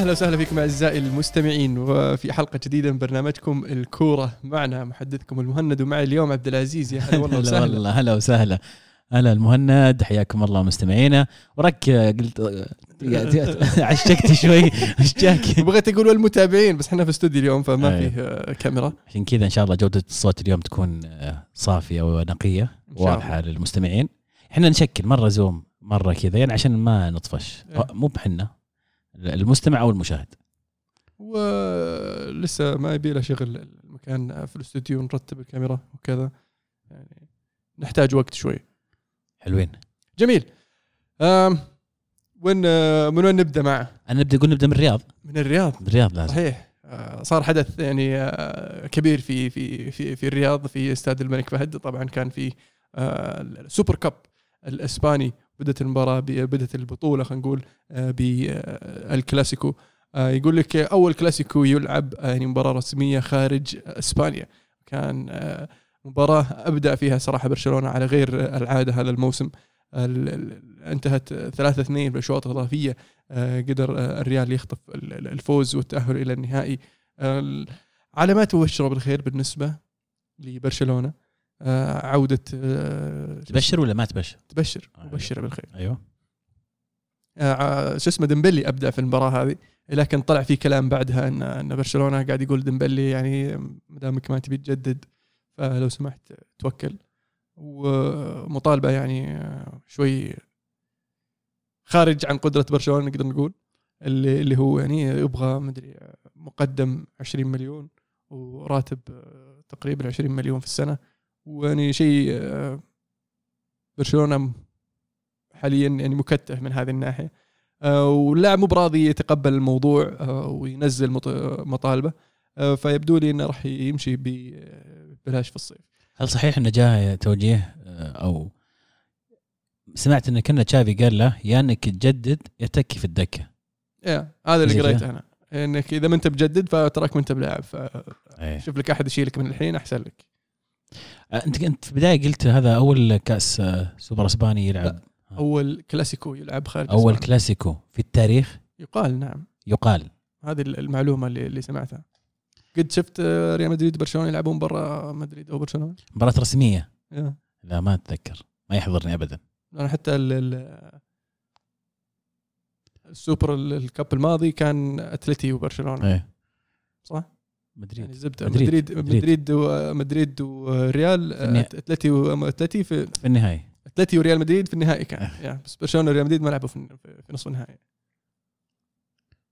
أهلا وسهلا فيكم أعزائي المستمعين وفي حلقة جديدة من برنامجكم الكورة معنا محدثكم المهند ومعي اليوم عبد العزيز. يا هلا والله هلا وسهلا والله هلا وسهلا. هلا المهند حياكم الله مستمعينا. ورك قلت عشقت شوي. إيش جاك؟ بغيت أقول والمتابعين بس إحنا في استوديو اليوم فما أيوه. فيه آه، كاميرا. عشان كذا إن شاء الله جودة الصوت اليوم تكون آه، صافية ونقية. واضحة للمستمعين. إحنا نشكل مرة زوم مرة كذا يعني عشان ما نطفش. إيه. مو بحنا. المستمع أو المشاهد. ولسه ما يبي له شغل المكان في الاستوديو نرتب الكاميرا وكذا. يعني نحتاج وقت شوي. حلوين. جميل. آم وين من وين نبدأ معه؟ أنا نبدأ نقول نبدأ من الرياض. من الرياض؟ من الرياض لازم. صحيح. آه، صار حدث يعني آه، كبير في في في في الرياض في استاد الملك فهد. طبعا كان في آه، السوبر كاب الإسباني. بدأت المباراة ب- بدأت البطولة خلينا نقول بالكلاسيكو يقول لك أول كلاسيكو يلعب آه، يعني مباراة رسمية خارج إسبانيا. كان آه، مباراة ابدع فيها صراحة برشلونة على غير العادة هذا الموسم. ال- ال- انتهت 3 2 بالاشواط الاضافيه آه، قدر آه، الريال يخطف ال- ال- الفوز والتأهل إلى النهائي. آه، علامات مبشره بالخير بالنسبة لبرشلونة. آه، عودة آه، تبشر ولا ما تبشر؟ تبشر آه. مبشرة بالخير أيوه آه، شو اسمه ديمبلي أبدع في المباراة هذه لكن طلع في كلام بعدها إن إن برشلونة قاعد يقول ديمبلي يعني ما دامك ما تبي تجدد فلو سمحت توكل ومطالبة يعني آه، شوي خارج عن قدرة برشلونة نقدر نقول اللي اللي هو يعني يبغى مدري آه، مقدم 20 مليون وراتب آه، تقريبا 20 مليون في السنة ويعني شيء آه، برشلونة حاليا يعني مكتف من هذه الناحية. آه، واللاعب مو براضي يتقبل الموضوع آه، وينزل مط- مطالبه. فيبدو لي إنه راح يمشي ببلاش في الصيف. هل صحيح إنه جاء توجيه أو سمعت إن كنا تشافي قال له يا إنك تجدد يا تكي في الدكة؟ يا هذا اللي؟ قريته أنا. إنك إذا ما أنت مجدد فتراك ما أنت بلاعب. فشوف لك أحد يشيلك من الحين أحسن لك. أنت انت في البداية قلت هذا أول كأس آه، سوبر إسباني يلعب. أول كلاسيكو يلعب خارج أول إسبانيا. كلاسيكو في التاريخ؟ يقال نعم. يقال. هذه المعلومة اللي, اللي سمعتها. قد شفت آه، ريال مدريد وبرشلونة يلعبون برا مدريد أو برشلونة؟ مباراة رسمية. يا. لا ما أتذكر. ما يحضرني ابدا. أنا حتى ال ال السوبر ال- الكاب الماضي كان اتلتي وبرشلونة. إيه. صح؟ يعني مدريد زبدة مدريد. مدريد مدريد. مدريد و- مدريد وريال النهائي. أتلتي و- أتلتي في في النهاية أتلتي وريال مدريد في النهائي كان يا بس برشلونة وريال مدريد ما لعبوا في في نصف النهائي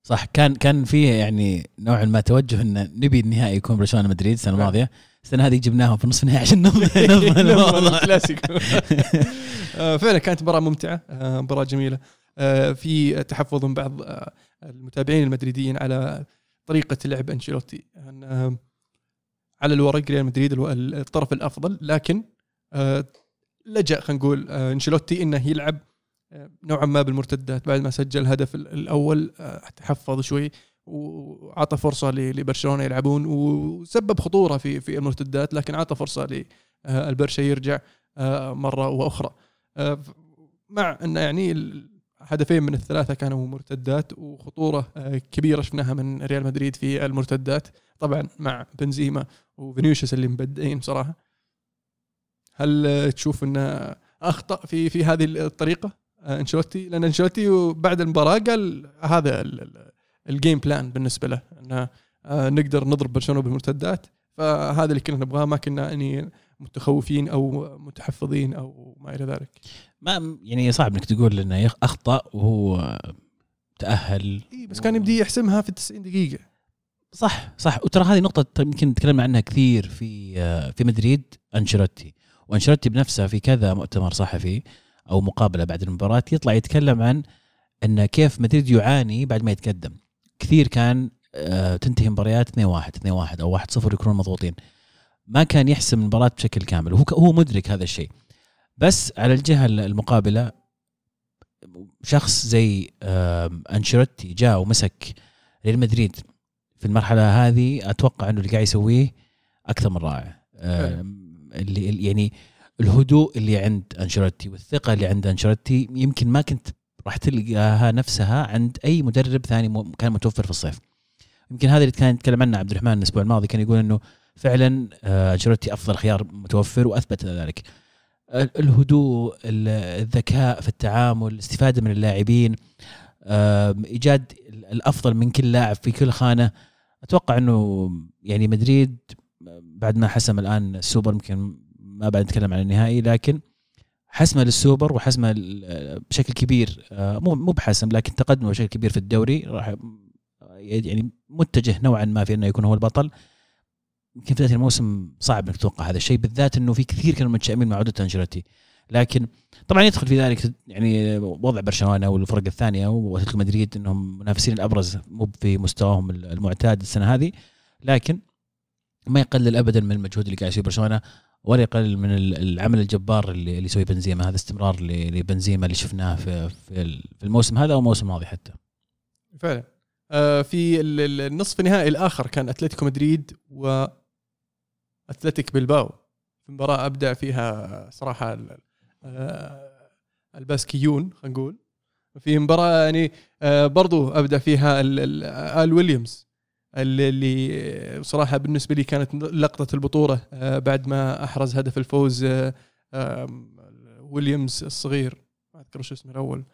صح كان كان فيه يعني نوعا ما توجه إن نبي النهائي يكون برشلونة مدريد السنة نعم. الماضية السنة هذه جبناهم في نصف النهائي عشان نضمن الموضوع. الكلاسيكو آه، فعلا كانت مباراة ممتعة آه، مباراة جميلة آه، في تحفظ من بعض آه، المتابعين المدريديين على طريقة لعب أنشيلوتي. أن، آه، على الورق ريال مدريد الطرف الأفضل لكن آه، لجأ خلينا نقول آه، أنشيلوتي إنه يلعب آه، نوعا ما بالمرتدات. بعد ما سجل الهدف ال- الأول تحفظ شوي وعطى فرصة لبرشلونة يلعبون وسبب خطورة في في المرتدات لكن عطى فرصة للبرشا يرجع مرة وأخرى. مع إن يعني هدفين من الثلاثة كانوا مرتدات وخطورة آه، كبيرة شفناها من ريال مدريد في المرتدات. طبعا مع بنزيما وفينيوسيوس اللي مبدعين بصراحة. هل تشوف إنه أخطأ في في هذه الطريقة؟ آه، أنشيلوتي؟ لأن أنشيلوتي بعد المباراة قال هذا ال- ال- الجيم بلان بالنسبة له إنه آه، نقدر نضرب برشلونة بالمرتدات. فهذا اللي كنا نبغاه ما كنا يعني متخوفين أو متحفظين أو ما إلى ذلك. ما يعني صعب إنك تقول إنه أخطأ وهو تأهل إيه بس كان يبدي يحسمها في 90 دقيقة. صح صح. وترى هذه نقطة يمكن تكلمنا عنها كثير في آه، في مدريد أنشيلوتي. وأنشيلوتي بنفسه في كذا مؤتمر صحفي أو مقابلة بعد المباراة يطلع يتكلم عن إن كيف مدريد يعاني بعد ما يتقدم. كثير كان آه، تنتهي مباريات 2-1 2-1 أو 1-0 يكونون مضغوطين. ما كان يحسم المباراة بشكل كامل. وهو هو مدرك هذا الشيء. بس على الجهة المقابلة شخص زي أنشيلوتي جاء ومسك ريال مدريد في المرحلة هذه أتوقع إنه اللي قاعد يسويه أكثر من رائع. اللي يعني الهدوء اللي عند أنشيلوتي والثقة اللي عند أنشيلوتي يمكن ما كنت راح تلقاها نفسها عند أي مدرب ثاني كان متوفر في الصيف. يمكن هذا اللي كان يتكلم عنه عبد الرحمن الأسبوع الماضي كان يقول إنه فعلا آه، أنشيلوتي أفضل خيار متوفر وأثبت ذلك. الهدوء ال- الذكاء في التعامل الاستفادة من اللاعبين إيجاد ال- الأفضل من كل لاعب في كل خانة. أتوقع إنه يعني مدريد بعد ما حسم الآن السوبر يمكن ما بعد نتكلم عن النهائي لكن حسمه للسوبر وحسمه بشكل كبير آه، مو مو بحسم لكن تقدمه بشكل كبير في الدوري راح يعني متجه نوعا ما في إنه يكون هو البطل. يمكن بدايه الموسم صعب إنك تتوقع هذا الشيء بالذات إنه في كثير كانوا متشائمين مع عودة أنشيلوتي. لكن طبعا يدخل في ذلك يعني وضع برشلونة والفرق الثانية وأتلتيكو مدريد إنهم منافسين الأبرز مو في مستواهم المعتاد السنة هذه. لكن ما يقلل ابدا من المجهود اللي قاعد يسويه برشلونة ولا يقلل من ال- العمل الجبار اللي يسويه بنزيما. هذا استمرار لبنزيما اللي شفناه في في ال- في الموسم هذا أو الموسم الماضي حتى. فعلا. آه، في ال- ال- النصف النهائي الآخر كان أتلتيكو مدريد و أتلتيك بلباو. في مباراة أبدع فيها صراحة ال- آه، الباسكيون خلينا نقول. في مباراة يعني آه، برضو أبدع فيها ال- ويليامز اللي- اللي صراحة بالنسبة لي كانت لقطة البطولة آه، بعد ما أحرز هدف الفوز آه، ويليامز الصغير. ما أذكر شو اسمه الأول.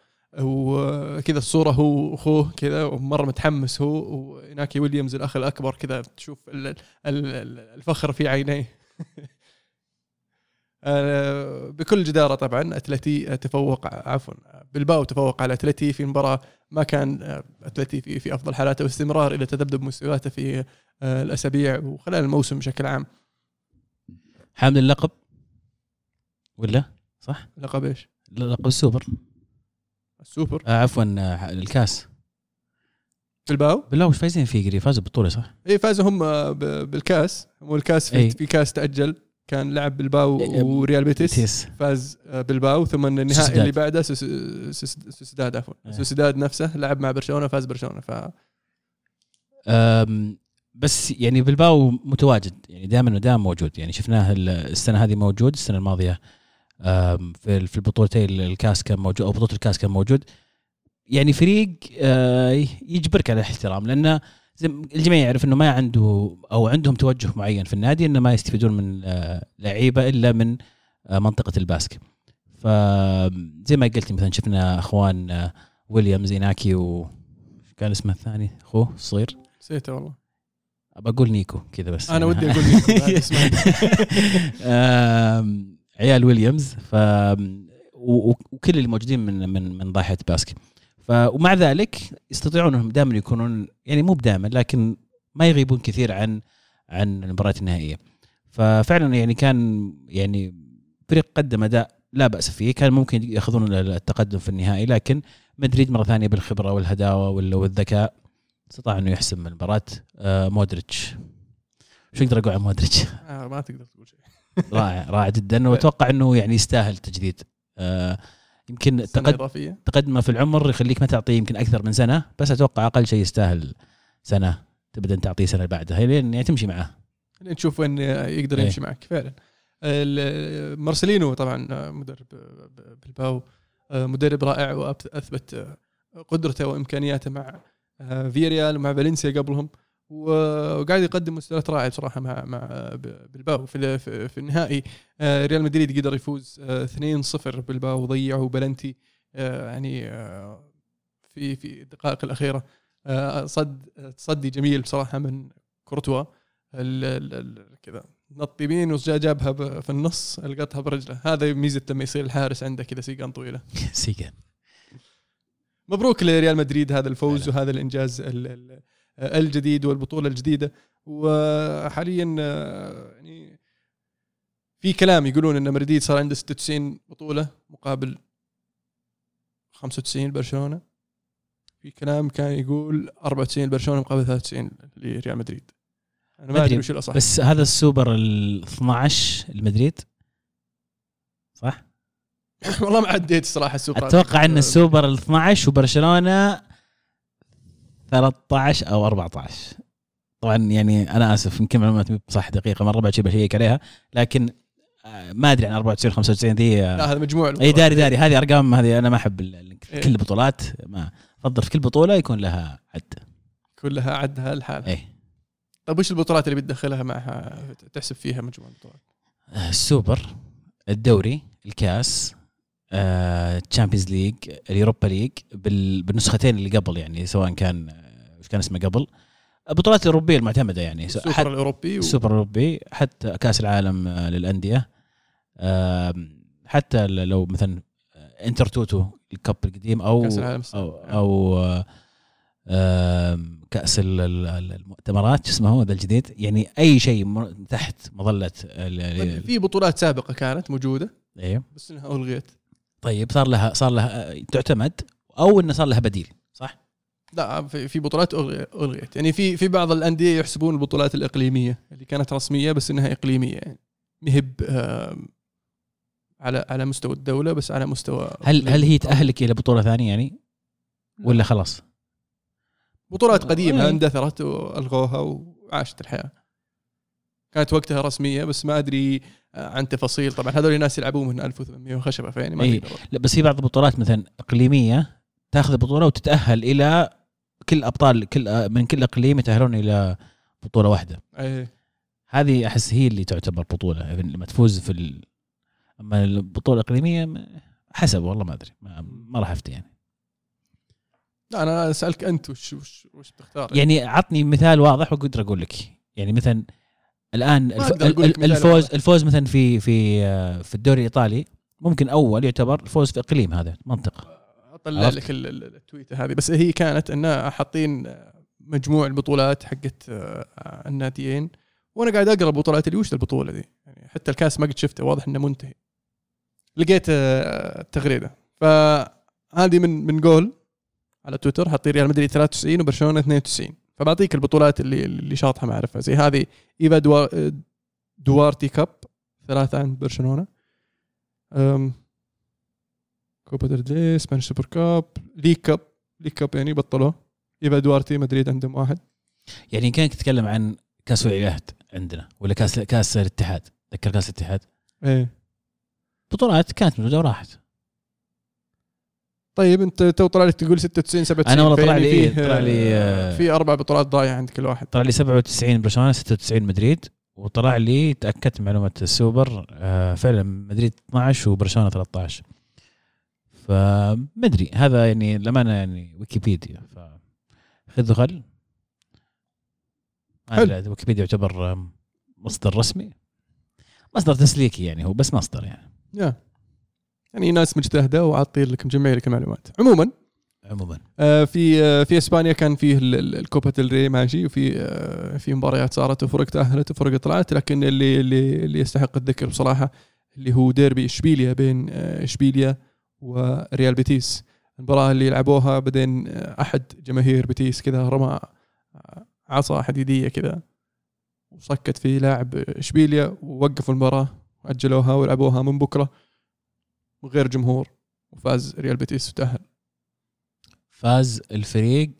وكذا الصورة هو وأخوه كذا ومرة متحمس هو وإناكي ويليامز الأخ الأكبر كذا تشوف ال- ال- ال- الفخر في عينيه. آه، بكل جدارة طبعا أتلتي تفوق عفوا بلباو تفوق على أتلتي في مباراة ما كان آه، أتلتي في في أفضل حالاته واستمرار إلى تذبذب مستوياته في آه، الأسابيع وخلال الموسم بشكل عام. حامل اللقب؟ ولا؟ صح؟ لقب إيش؟ لقب السوبر. السوبر. آه عفوا آه، الكاس. بلباو بالله وش فايزين فيه قريب؟ فازوا بالبطوله صح؟ إي فازوا هم آه، بالكاس. والكاس في, إي. في كاس تأجل. كان لعب بلباو إي، وريال بيتيس. بيتيس فاز آه، بلباو ثم النهائي سوسيداد. اللي بعده سوس- سوس- سوسيداد عفوا. سوسيداد نفسه لعب مع برشلونة فاز برشلونة. ف بس يعني بلباو متواجد. يعني دائما ودائما موجود. يعني شفناه ال- السنة هذه موجود السنة الماضية في في البطولتين الكاس كان موجود أو بطولة الكاس كان موجود. يعني فريق آه، يجبرك على الاحترام لأنه الجميع يعرف إنه ما عنده أو عندهم توجه معين في النادي إنه ما يستفيدون من آه، لعيبة إلا من آه، منطقة الباسك. فزي ما قلت مثلا شفنا أخوان ويليامز ايناكي و كان اسمه الثاني؟ أخوه الصغير؟ نسيته والله. ابى أقول نيكو كذا بس. أنا ودي أقول نيكو عيال ويليامز ف وكل اللي موجودين من من من ضاحية باسك ف ومع ذلك يستطيعون أنهم دائما يكونون يعني مو دائما لكن ما يغيبون كثير عن عن المباريات النهائية. ففعلا يعني كان يعني فريق قدم أداء لا بأس فيه. كان ممكن يأخذون التقدم في النهائي لكن مدريد مرة ثانية بالخبرة والهداوة وال- والذكاء استطاع أنه يحسم المباراة. آه، مودريتش. شو أقدر أقول عن مودريتش؟ آه ما تقدر تقول شيء. رائع رائع جدا. واتوقع إنه يعني يستاهل تجديد. آه يمكن تقد تقدمة في العمر يخليك ما تعطيه يمكن أكثر من سنة بس أتوقع أقل شيء يستاهل سنة تبدأ تعطيه سنة بعدها. لين يعني تمشي معاه خلينا نشوف وين يقدر إيه. يمشي معك فعلا. مارسيلينو طبعا مدرب بلباو. مدرب رائع وأثبت قدرته وإمكانياته مع فياريال ومع فالنسيا قبلهم. وقاعد يقدم مستويات رائعة بصراحه مع مع بلباو في في النهائي ريال مدريد قدر يفوز 2-0 بلباو وضيعوا بلنتي يعني في في الدقائق الأخيرة. صد تصدي جميل بصراحه من كورتوا. كذا. نط يمين وجا جابها ب- في النص ألقطها برجله. هذا ميزة لما يصير الحارس عنده كذا سيقان طويلة. سيقان مبروك لريال مدريد هذا الفوز. وهذا الإنجاز ال- ال- الجديد والبطولة الجديدة. وحاليا آه، يعني في كلام يقولون إن مدريد صار عنده 96 بطولة مقابل 95 برشلونه في كلام كان يقول 94 برشلونه مقابل 93 لريال مدريد. أنا ما أدري وش الأصح. بس هذا السوبر ال 12 المدريد صح؟ والله ما عديت الصراحة السوبر. أتوقع إن السوبر ال 12 وبرشلونة 13 أو 14 طبعا يعني أنا آسف يمكن معلومات صح دقيقة مرة بعد شيء بشيك عليها لكن آه، ما أدري عن 94 95 ذي لا آه، هذا مجموع إي. داري داري هذه أرقام هذه أنا ما أحب. كل البطولات ما أفضل في كل بطولة يكون لها عد كلها عدها لحالها إي طيب وش البطولات اللي بتدخلها معها تحسب فيها مجموع البطولات؟ آه، السوبر الدوري الكاس Champions League ال Europa League بال- بالنسختين اللي قبل يعني سواء كان آه، وش كان اسمه قبل. البطولات الأوروبية المعتمدة يعني. السوبر الأوروبي و... السوبر الأوروبي حتى كأس العالم آه، للأندية. حتى لو مثلا آه، انتر توتو ال cup القديم أو كأس العالم. أو أو آه، كأس ال- ال- ال- المؤتمرات شو اسمه هو ذا الجديد. يعني أي شيء تحت مظلة ال- طيب في بطولات سابقة كانت موجودة. أيوه بس إنها ألغيت. طيب صار لها صار لها آه، تعتمد أو إنه صار لها بديل صح؟ لا في في بطولات الغيت يعني في في بعض الأندية يحسبون البطولات الإقليمية اللي كانت رسمية بس إنها إقليمية. يعني مهب على على مستوى الدولة بس على مستوى هل هل هي تأهلك إلى بطولة ثانية يعني؟ ولا خلاص؟ بطولات قديمة. اندثرت وألغوها وعاشت الحياة. كانت وقتها رسمية بس ما أدري آه، عن تفاصيل. طبعا هذول الناس يلعبون من 1800 وخشبة فيعني ما إيه. لا بس في بعض البطولات مثلا إقليمية تاخذ البطوله وتتأهل إلى كل أبطال كل من كل أقليم يتأهلون إلى بطولة واحدة. إيه هذه أحس هي اللي تعتبر بطولة. لما تفوز في ال... أما البطولة الأقليمية حسب والله ما أدري. ما, ما راح أفتي يعني. لا أنا أسألك أنت وش وش وش تختار يعني عطني مثال واضح وأقدر أقول لك. يعني مثلا الآن الف... الفوز واضح. الفوز مثلا في في آه، في الدوري الإيطالي ممكن أول يعتبر الفوز في أقليم هذا منطقه عرفت؟ لك ال- ال- التويتة هذه. بس هي كانت انها حاطين مجموع البطولات حقت آه، الناديين. وأنا قاعد أقرأ البطولات اللي وش البطولة دي يعني حتى الكاس ما قد شفته واضح إنه منتهي. لقيت آه، التغريده فهذه من من جول على تويتر حاطين ريال مدريد 93 وبرشلونة 92 فبعطيك البطولات اللي اللي شاطحة ما أعرفها. زي هذه إيفا دوار دوارتي cup ثلاثة عند برشلونة. أم، Copa del Rey Spanish Super Cup League Cup. League Cup يعني بطلوه. ايفا دوارتي مدريد عندهم واحد. يعني كانك تتكلم عن كأس ولي العهد عندنا ولا كأس كأس الاتحاد. تذكر كأس الاتحاد؟ إيه. بطولات كانت موجوده وراحت طيب أنت تو طلع لك تقول 96 97 أنا والله طلع لي إيه؟ طلع لي، آه، آه، في أربع بطولات ضايعه عند كل واحد. طلع لي 97 برشلونة 96 مدريد وطلع لي تأكدت معلومة السوبر آه، فعلا مدريد 12 وبرشلونة 13 فمدري هذا يعني للأمانة يعني ويكيبيديا ف خذ وخل ما حلو. أدري، ويكيبيديا يعتبر مصدر رسمي. مصدر تسليكي يعني هو بس مصدر يعني. يا. يعني ناس مجتهدة وعاطين لك مجمع لك المعلومات. عموما عموما. آه، في آه، في إسبانيا كان فيه ال- ال- الكوبا ري ماشي وفي آه، في مباريات صارت وفرق تأهلت وفرق طلعت لكن اللي اللي اللي يستحق الذكر بصراحة اللي هو ديربي إشبيليا بين آه، إشبيليا وريال بيتيس المباراة اللي لعبوها بعدين أحد جماهير بيتيس كذا رمى عصا حديدية كذا وصكت في لاعب إشبيليا ووقفوا المباراة وأجلوها ولعبوها من بكرة من غير جمهور وفاز ريال بيتيس وتأهل فاز الفريق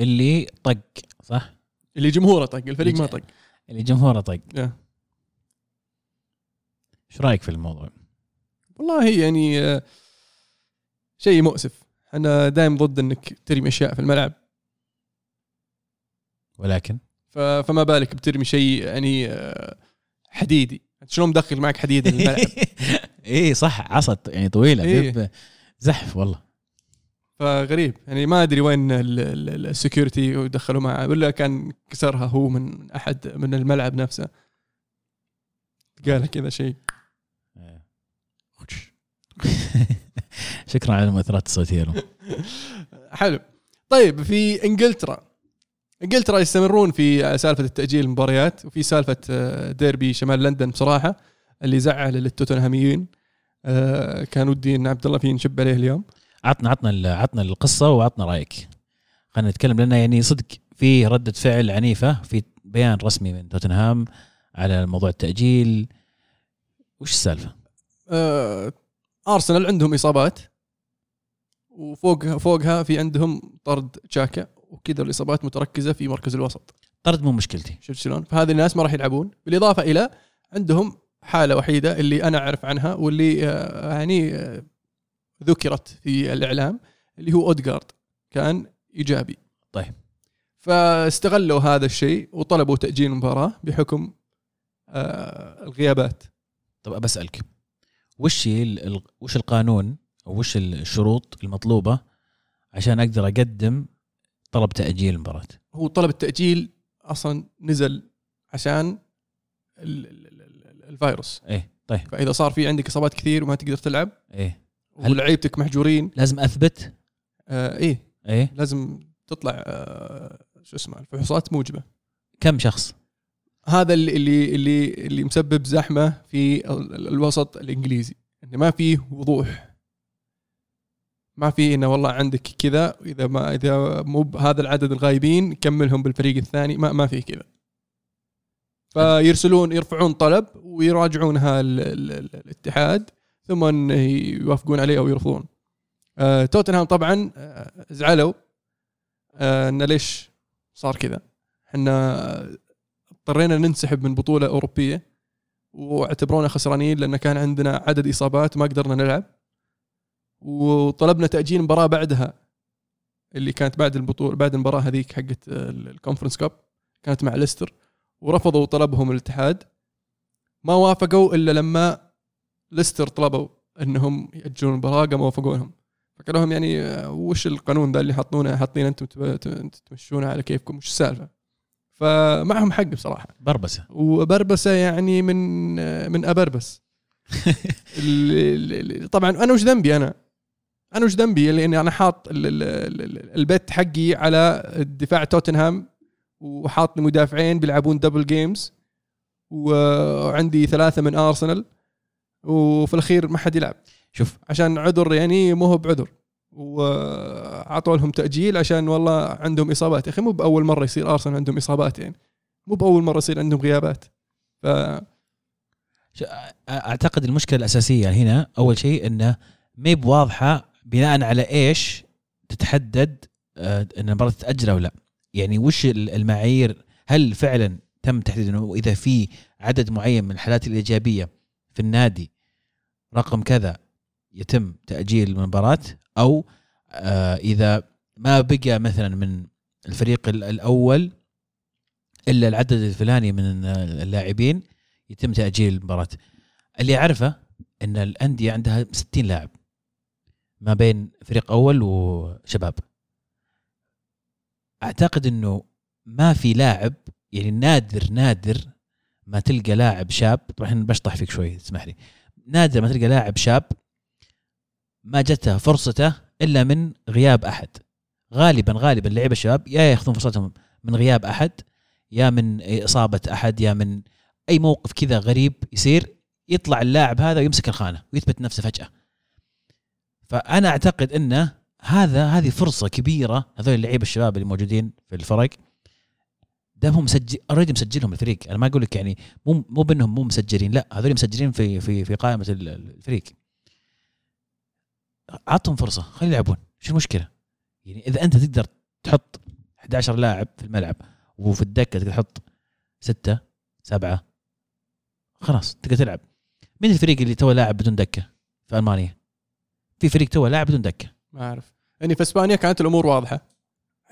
اللي طق صح؟ اللي جمهوره طق الفريق ما طق اللي جمهوره طق. إيش رأيك في الموضوع؟ والله يعني آه، شيء مؤسف. أنا دائما ضد إنك ترمي أشياء في الملعب. ولكن؟ فما بالك بترمي شيء يعني آه، حديدي. شلون مدخل معك حديد الملعب؟ إيه صح. عصا يعني طويلة. إيه. زحف والله. فغريب. يعني ما أدري وين السكيورتي ودخلوا معه. ولا كان كسرها هو من أحد من الملعب نفسه. قال كذا شيء. شكرا على المؤثرات الصوتية حلو. طيب في إنجلترا. إنجلترا يستمرون في سالفة التأجيل المباريات وفي سالفة آه، ديربي شمال لندن بصراحة اللي زعل التوتنهاميين آه، كان ودي إن عبد الله فيه نشب عليه اليوم. عطنا عطنا عطنا القصة وعطنا رأيك. خلينا نتكلم لنا يعني صدق في ردة فعل عنيفة في بيان رسمي من توتنهام على موضوع التأجيل. وش السالفة؟ آه، أرسنال عندهم إصابات. وفوق فوقها في عندهم طرد تشاكا وكذا الإصابات متركزة في مركز الوسط. طرد مو مشكلتي. شفت شلون؟ فهذه الناس ما راح يلعبون. بالإضافة إلى عندهم حالة وحيدة اللي أنا أعرف عنها واللي آه، يعني آه، ذكرت في الإعلام اللي هو اودجارد كان إيجابي. طيب. فاستغلوا هذا الشيء وطلبوا تأجيل المباراه بحكم آه، الغيابات. طب بسالك وش وش القانون أو وش الشروط المطلوبة عشان أقدر أقدم طلب تأجيل المباراة؟ هو طلب التأجيل أصلا نزل عشان ال- ال- ال- ال- الفيروس. إيه طيب. فإذا صار في عندك إصابات كثير وما تقدر تلعب إيه. ولعيبتك محجورين لازم أثبت؟ آه إيه. إيه. لازم تطلع آه شو اسمه الفحوصات موجبة. كم شخص؟ هذا اللي اللي اللي, اللي مسبب زحمة في ال- ال- الوسط الإنجليزي. انه ما فيه وضوح. ما في إنه والله عندك كذا إذا ما إذا مو بهذا العدد الغايبين كملهم بالفريق الثاني. ما ما في كذا. فيرسلون يرفعون طلب ويراجعونها ال- ال- ال- الاتحاد ثم يوافقون عليه أو يرفضون آه توتنهام طبعا آه، زعلوا آه انه ليش صار كذا. إحنا اضطرينا ننسحب من بطولة أوروبية واعتبرونا خسرانين لأن كان عندنا عدد إصابات وما قدرنا نلعب. وطلبنا تأجيل مباراة بعدها اللي كانت بعد البطولة بعد المباراة هذيك حقت ال- الكونفرنس كاب كانت مع ليستر. ورفضوا طلبهم الاتحاد. ما وافقوا إلا لما ليستر طلبوا إنهم يأجلون المباراة قاموا وافقوا لهم فقالوا لهم يعني آه، وش القانون ذا اللي حاطونه حاطين أنتم تمشونه على كيفكم؟ وش السالفة؟ فمعهم حق بصراحة. بربسة. وبربسة يعني من من أبربس. طبعا أنا وش ذنبي أنا؟ أنا وش ذنبي؟ لأني أنا حاط ال- ال- ال- البيت حقي على دفاع توتنهام وحاط لي مدافعين بيلعبون double games وعندي ثلاثة من ارسنال وفي الأخير ما حد يلعب. شوف. عشان عذر يعني مو هو بعذر. وعطوا لهم تأجيل عشان والله عندهم إصابات. يا أخي مو بأول مرة يصير أرسنال عندهم اصابات يعني مو بأول مرة يصير عندهم غيابات. ف أعتقد المشكلة الأساسية هنا أول شيء إنه مو بواضحة بناء على إيش تتحدد إن المباراة تتأجل أو لا. يعني وش ال- المعايير؟ هل فعلا تم تحديد إنه إذا في عدد معين من الحالات الإيجابية في النادي رقم كذا يتم تأجيل المباراة أو إذا ما بقى مثلا من الفريق ال- الأول إلا العدد الفلاني من اللاعبين يتم تأجيل المباراة. اللي أعرفه إن الأندية عندها 60 لاعب ما بين فريق أول وشباب. أعتقد إنه ما في لاعب يعني نادر نادر ما تلقى لاعب شاب طبعا بشطح فيك شوي تسمح لي. نادر ما تلقى لاعب شاب ما جته فرصته إلا من غياب أحد. غالبا غالبا اللعيبه الشباب يا يأخذون فرصتهم من غياب أحد يا من إصابة أحد يا من أي موقف كذا غريب يصير يطلع اللاعب هذا ويمسك الخانة ويثبت نفسه فجأة. فأنا أعتقد انه هذا هذه فرصة كبيرة هذول اللعيبة الشباب اللي موجودين في الفرق دامهم مسجل اوريدي مسجلهم الفريق. أنا ما أقول لك يعني مو مو بأنهم مو مسجلين لا هذول مسجلين في في في قائمة ال- الفريق. عطهم فرصة خلي يلعبون. شو المشكلة؟ يعني إذا أنت تقدر تحط 11 لاعب في الملعب وفي الدكة تقدر تحط ستة سبعة خلاص تقدر تلعب. مين الفريق اللي تو لاعب بدون دكة في ألمانيا؟ في فريق تو لاعب بدون دكة. ما أعرف. يعني في إسبانيا كانت الأمور واضحة.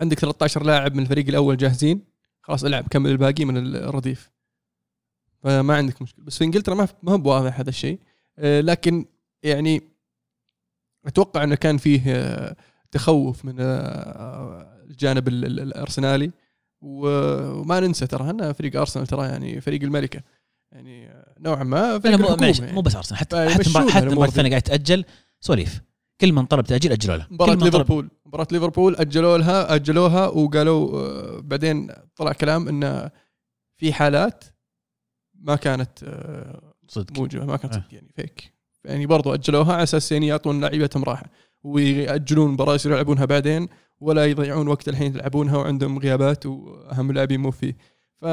عندك 13 لاعب من الفريق الأول جاهزين خلاص العب كمل الباقي من الرديف. فما عندك مشكلة. بس في إنجلترا ما ما هو بواضح هذا الشيء. آه، لكن يعني أتوقع إنه كان فيه آه، تخوف من آه، الجانب ال- ال- الأرسنالي. وما ننسى ترى إن فريق أرسنال ترى يعني فريق الملكة. يعني آه، نوعا ما فريق مو يعني. مو بس أرسنال حتى حتى حتى الأمور المباراه. الثانية قاعد تأجل سواليف. كل من طلب تأجيل أجلوا له. طلب. ليفربول مباراة ليفربول أجلوا لها أجلوها وقالوا بعدين طلع كلام إن في حالات ما كانت صدق. موجبة ما كانت. صدق يعني فيك. يعني برضو أجلوها على أساس يعني يعطون لعيبتهم راحة. ويأجلون مباراة يصيروا يلعبونها بعدين ولا يضيعون وقت الحين يلعبونها وعندهم غيابات وأهم لاعبين مو فيه. ف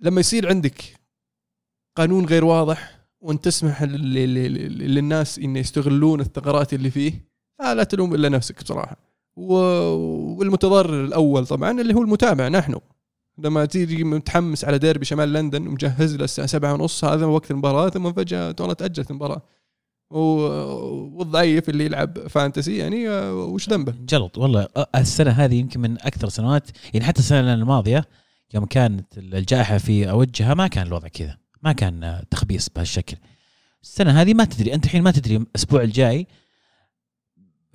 لما يصير عندك قانون غير واضح وأنت تسمح لل- لل- للناس إن يستغلون الثغرات اللي فيه فلا تلوم إلا نفسك بصراحة. والمتضرر الأول طبعا اللي هو المتابع نحن. لما تيجي متحمس على ديربي شمال لندن ومجهز له الساعة سبعة ونص هذا وقت المباراة ثم فجأة والله تاجلت المباراة. والضعيف اللي يلعب فانتسي يعني وش ذنبه؟ جلط. والله السنة هذه يمكن من أكثر السنوات يعني حتى السنة الماضية يوم كانت الجائحة في أوجها ما كان الوضع كذا. ما كان تخبيص بهالشكل. السنة هذه ما تدري. أنت الحين ما تدري الأسبوع الجاي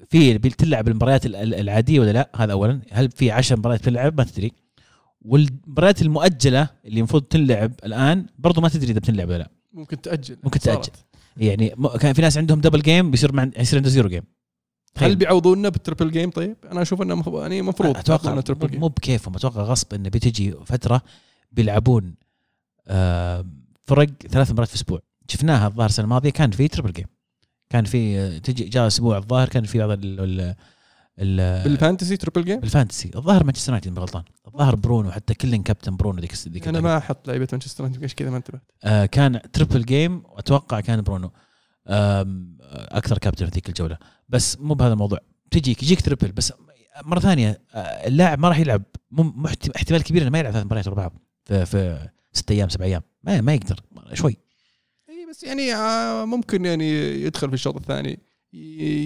في بتلعب المباريات ال- ال- العادية ولا لا؟ هذا اولا. هل في 10 مباريات بتلعب؟ ما تدري. والمباريات المؤجلة اللي المفروض تنلعب الآن برضو ما تدري إذا بتنلعب ولا لا. ممكن تأجل. ممكن صارت. تأجل. يعني كان في ناس عندهم double game بيصير مع يصير عنده zero game هل بيعوضونا بال triple game طيب؟ أنا أشوف إنه مفروض يعني المفروض أتوقع مو- بكيفهم. أتوقع غصب إنه بتجي فترة بيلعبون آه، فرق ثلاث مرات في أسبوع. شفناها الظاهر السنة الماضية كان في triple game كان في آه، تجي جاء أسبوع الظاهر كان في بعض بال fantasy triple game؟ بال fantasy. الظاهر مانشستر يونايتد غلطان. الظاهر برونو حتى كلن كابتن برونو ذيك ذيك أنا. ما أحط لعيبة مانشستر يونايتد إيش كذا ما انتبهت؟ آه كان triple game واتوقع كان برونو. أكثر كابتن في ذيك الجولة. بس مو بهذا الموضوع. تجيك يجيك triple. بس مرة ثانية آه، اللاعب ما راح يلعب. احتمال كبير إنه ما يلعب ثلاث مباريات ورا بعض في في ست أيام سبع أيام. ما, ما يقدر. شوي. إي بس يعني آه، ممكن يعني يدخل في الشوط الثاني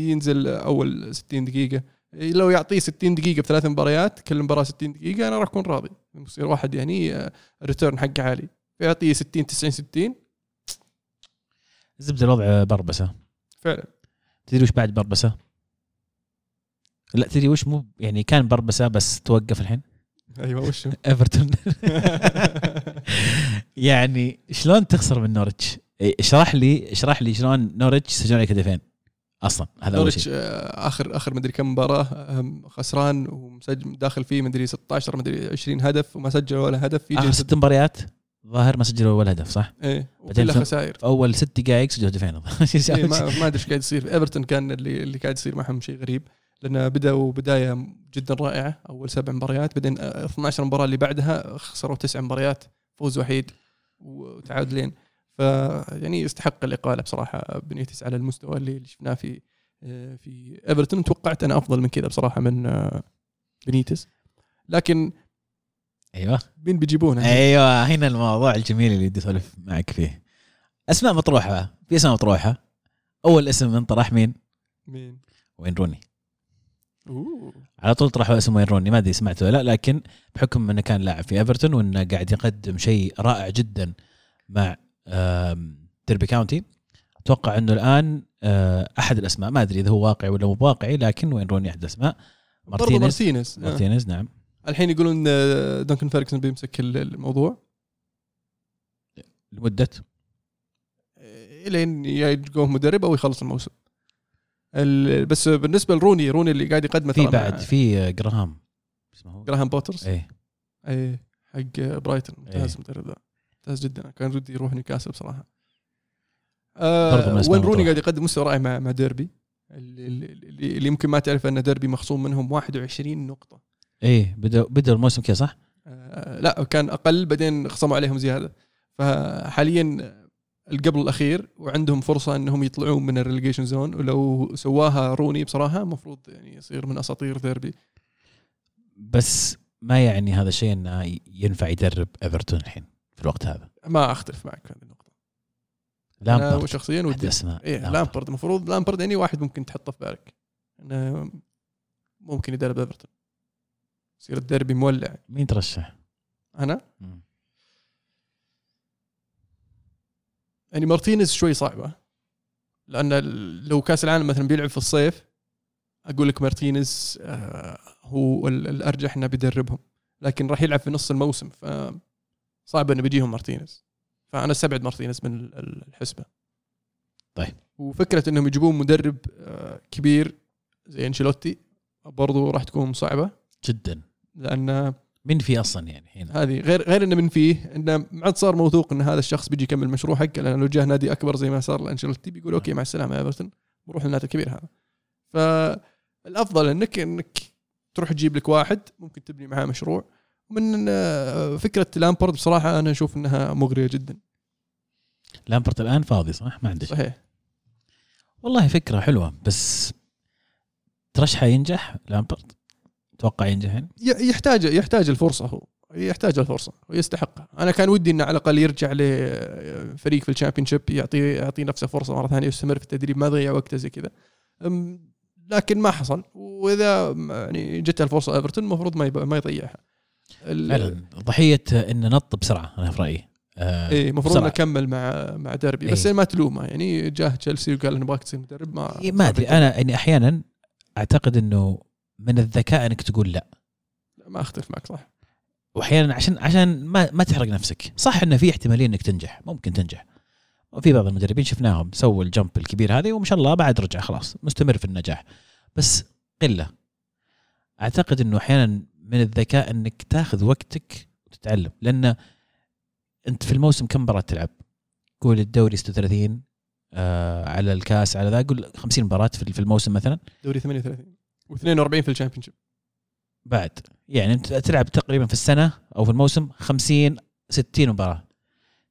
ينزل أول 60 دقيقة. لو يعطيه 60 دقيقة بثلاث مباريات كل مباراة 60 دقيقة أنا راح أكون راضي. يصير واحد يعني آه، ال return حقه عالي. فيعطيه 60 90 60 زبدة الوضع بربسة. فعلا. تدري وش بعد بربسة؟ لا تدري وش مو يعني كان بربسة بس توقف الحين؟ أيوه وش؟ ايفرتون يعني شلون تخسر من نورتش؟ إيه، اشرح لي اشرح لي شلون نورتش سجلوا عليك هدفين أصلا هذا أول شيء. آه، آخر آخر مدري كم مباراة خسران ومسجل داخل فيه مدري 16 مدري 20 هدف وما سجل ولا هدف آخر ست مباريات ظاهر ما سجلوا ولا هدف صح؟ إيه بعدين في- خسائر. في أول ست دقائق سجلوا هدفين. إيه ما أدري إيش قاعد يصير. إيفرتون كان اللي اللي قاعد يصير معهم شيء غريب لأن بدأوا بداية جدا رائعة أول سبع مباريات بعدين آه، 12 مباراة اللي بعدها خسروا تسع مباريات فوز وحيد وتعادلين. فيعني يستحق الاقاله بصراحة. بنيتس على المستوى اللي شفناه في آه، في إيفرتون. توقعت أنا أفضل من كذا بصراحة من آه، بنيتس لكن أيوه. مين بيجيبونه؟ أيوه هنا الموضوع الجميل اللي بدي اسولف معك فيه. أسماء مطروحة. في أسماء مطروحة. أول اسم انطرح مين؟ مين؟ وين روني. أوه. على طول طرحوا اسم وين روني. ما أدري سمعته ولا لا لكن بحكم إنه كان لاعب في إيفرتون وإنه قاعد يقدم شيء رائع جدا مع ديربي كاونتي أتوقع إنه الآن آه، أحد الأسماء. ما أدري إذا هو واقعي ولا مو واقعي لكن وين روني أحد الأسماء؟ مارتينيز. مارتينيز آه. مارتينيز نعم. الحين يقولون آه، دونكن فيرجسون بيمسك ال- الموضوع. لمدة. آه، إلين يلقوه مدرب أو يخلص الموسم. ال- بس بالنسبة لروني روني اللي قاعد يقدمه في بعد في آه، جراهام. اسمه جراهام بوتر. إيه. اي حق برايتون ممتاز إيه. المدرب ذا. ممتاز جدا. كان ودي يروح نيوكاسل بصراحة. آه وين روني. قاعد يقدم مستوى رائع مع مع ديربي. اللي, اللي, اللي يمكن ما تعرف أن ديربي مخصوم منهم 21 نقطة. إيه بدا بدأ الموسم كذا صح؟ آه، لا كان أقل بعدين خصموا عليهم زيادة. فحاليا القبل الأخير وعندهم فرصة إنهم يطلعون من ال relegation zone ولو سواها روني بصراحة المفروض يعني يصير من أساطير ديربي. بس ما يعني هذا الشيء إنه ينفع يدرب إيفرتون الحين. الوقت هذا؟ ما أختلف معك في هذه النقطة. أنا لامبرد شخصيا ودي الأسماء. إيه لامبرد. المفروض لامبرد يعني واحد ممكن تحطه في بالك. إنه ممكن يدرب إيفرتون. يصير الديربي مولع. مين ترشح؟ أنا؟ يعني مارتينيز شوي صعبه لأن لو كأس العالم مثلا بيلعب في الصيف أقول لك مارتينيز آه، هو ال- الأرجح إنه بيدربهم. لكن راح يلعب في نص الموسم ف صعب إنه بيجيهم مارتينيز. فأنا أستبعد مارتينيز من ال- ال- الحسبة. طيب. وفكرة إنهم يجيبون مدرب آه، كبير زي أنشيلوتي برضو راح تكون صعبة. جدا. لأن مين في أصلا يعني الحين؟ هذه غير غير إنه من فيه إنه ما عاد صار موثوق إن هذا الشخص بيجي يكمل المشروع حقه لأن لو جاه نادي أكبر زي ما صار لأنشيلوتي بيقول okay مع السلامة يا إيفرتون بروح للنادي الكبير هذا. فالأفضل انك إنك تروح تجيب لك واحد ممكن تبني معاه مشروع. ومن آه، فكرة لامبورد بصراحة أنا أشوف إنها مغرية جدا. لامبرت الآن فاضي صح؟ ما عنده صحيح. والله فكرة حلوة بس ترشحه ينجح لامبرت؟ أتوقع ينجح يعني؟ ي- يحتاج يحتاج الفرصة هو. يحتاج الفرصة ويستحقها. أنا كان ودي إنه على الأقل يرجع لفريق في ال Championship يعطي يعطي نفسه فرصة مرة ثانية يستمر في التدريب ما يضيع وقته زي كذا. لكن ما حصل. وإذا يعني جت الفرصة أيفرتون المفروض ما ما يضيعها. فعلا. ضحية انه نط بسرعة أنا في رأيي. آه، إيه المفروض. إنه كمل مع مع ديربي بس إيه. ما تلومه. يعني جاه تشيلسي وقال أنا ابغاك تصير مدرب ما إيه، ما أدري. أنا يعني أحيانا أعتقد إنه من الذكاء إنك تقول لا ما أختلف معك صح. واحيانا عشان عشان ما ما تحرق نفسك. صح إنه في احتمالية إنك تنجح ممكن تنجح. وفي بعض المدربين شفناهم سووا الجمب الكبير هذه وما شاء الله بعد رجع خلاص مستمر في النجاح. بس قلة. أعتقد إنه أحيانا من الذكاء إنك تاخذ وقتك وتتعلم. لأن أنت في الموسم كم مباراة تلعب؟ قول الدوري 36 آه على الكاس على ذا قول 50 مباراة في الموسم مثلا. دوري 38 و42 في الشامبيون بعد. يعني أنت تلعب تقريبا في السنة أو في الموسم 50 60 مباراة.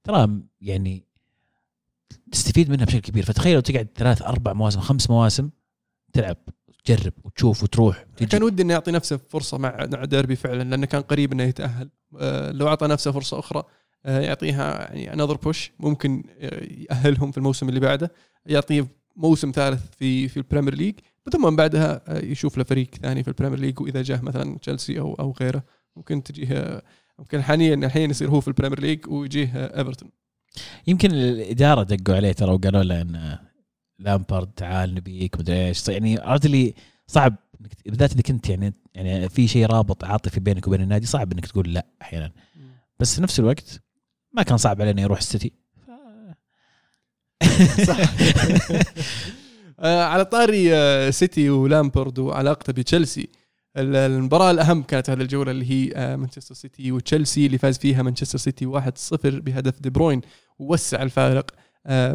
ترى يعني تستفيد منها بشكل كبير. فتخيل لو تقعد ثلاث أربع مواسم خمس مواسم تلعب. تجرب وتشوف وتروح وتجي. كان ودي انه يعطي نفسه فرصة مع مع ديربي فعلا لأنه كان قريب إنه يتأهل. آه، لو أعطى نفسه فرصة أخرى آه، يعطيها يعني another push ممكن آه، يأهلهم في الموسم اللي بعده. يعطيه موسم ثالث في في ال Premier League ثم من بعدها يشوف له فريق ثاني في ال Premier League وإذا جاه مثلا تشيلسي أو أو غيره ممكن تجيه ممكن حاليا الحين يصير هو في ال Premier League ويجيه ايفرتون يمكن الإدارة دقوا عليه ترى وقالوا له إن لامبارد تعال نبيك مدري إيش. يعني عرفت اللي صعب بالذات إذا كنت يعني يعني في شيء رابط عاطفي بينك وبين النادي صعب إنك تقول لا أحيانا. بس في نفس الوقت ما كان صعب علينا يروح السيتي. صح. آه، على طاري آه، سيتي ولامبورد وعلاقته بتشيلسي ال- المباراة الأهم كانت هذه الجولة اللي هي آه، مانشستر سيتي وتشيلسي اللي فاز فيها مانشستر سيتي 1-0 بهدف دي بروين ووسع الفارق.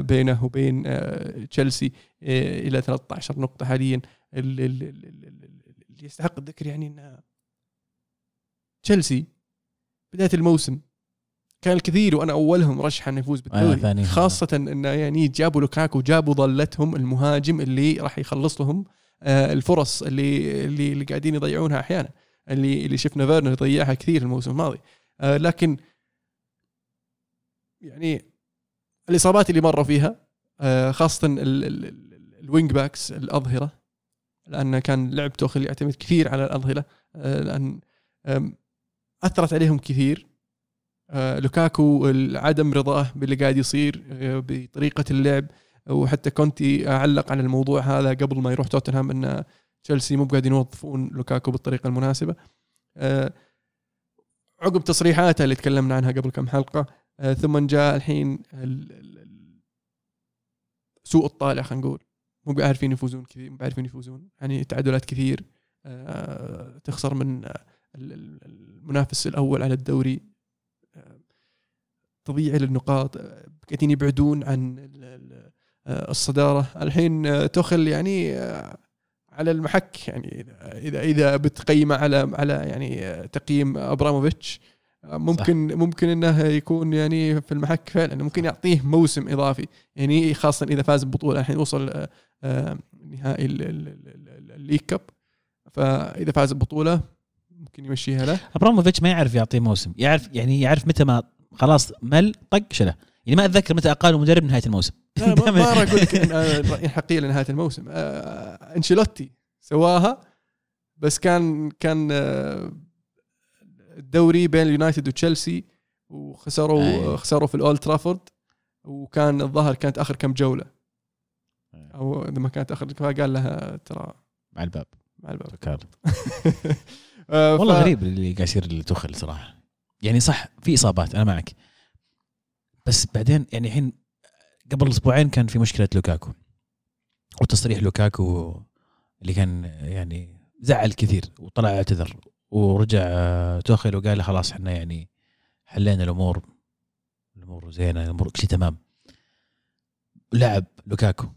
بينه وبين آه، تشيلسي آه، إلى 13 نقطة حاليا. ال- ال- ال- ال- ال- اللي يستحق الذكر يعني أن تشيلسي بداية الموسم كان الكثير وأنا أولهم رشحا إنه يفوز بالدوري. خاصة انه يعني جابوا لوكاكو جابوا ظلتهم المهاجم اللي راح يخلص لهم آه، الفرص اللي اللي, اللي قاعدين يضيعونها أحيانا اللي اللي شفنا فيرنر يضيعها كثير الموسم الماضي. آه، لكن يعني الإصابات اللي مروا فيها آه، خاصة ال- ال- ال- ال wing backs الأظهرة لأن كان لعب توخل يعتمد كثير على الأظهرة آه، لأن أثرت عليهم كثير. آه، لوكاكو عدم رضاه باللي قاعد يصير بطريقة اللعب. وحتى كونتي علق على الموضوع هذا قبل ما يروح توتنهام إن تشيلسي مو قاعدين يوظفون لوكاكو بالطريقة المناسبة. عقب تصريحاته اللي تكلمنا عنها قبل كم حلقة ثم جاء الحين ال- ال- ال- سوء الطالع خلينا نقول. مو بعارفين يفوزون كثير مو بعارفين يفوزون. يعني تعادلات كثير آه، تخسر من آه، ال- ال- المنافس الأول على الدوري. آه، تضييع للنقاط. آه، قاعدين يبعدون عن ال- ال- آه، الصدارة. الحين آه، تخل يعني آه، على المحك. يعني اذا اذا بتقيمه على على يعني آه، تقييم أبراموفيتش آه، ممكن صح. ممكن إنه يكون يعني في المحك فعلا ممكن يعطيه موسم إضافي. يعني خاصه إذا فاز ببطولة الحين وصل آه، آه، نهائي ال- ال- ال- ال- ال League Cup فإذا فاز ببطولة ممكن يمشيها له. أبراموفيتش ما يعرف يعطيه موسم. يعرف يعني يعرف متى ما خلاص مل طق شله. يعني ما أتذكر متى اقالوا مدرب نهاية الموسم. لا ما راح أقول لك حقيقي لنهاية الموسم. آه، أنشيلوتي سواها بس كان كان آه، الدوري بين اليونايتد وتشيلسي وخسروا أي. خسروا في الأولد ترافورد وكان الظاهر كانت آخر كم جولة. أو إذا ما كانت اخر فقال لها ترى مع الباب. مع الباب. آه، ف- والله غريب اللي قاعد يصير لتخل صراحة. يعني صح في إصابات أنا معك. بس بعدين يعني الحين قبل أسبوعين كان في مشكلة لوكاكو وتصريح لوكاكو اللي كان يعني زعل كثير وطلع اعتذر. ورجع آه، توخيل وقال له خلاص إحنا يعني حلينا الأمور الأمور زينة الأمور كل شيء تمام. لعب لوكاكو.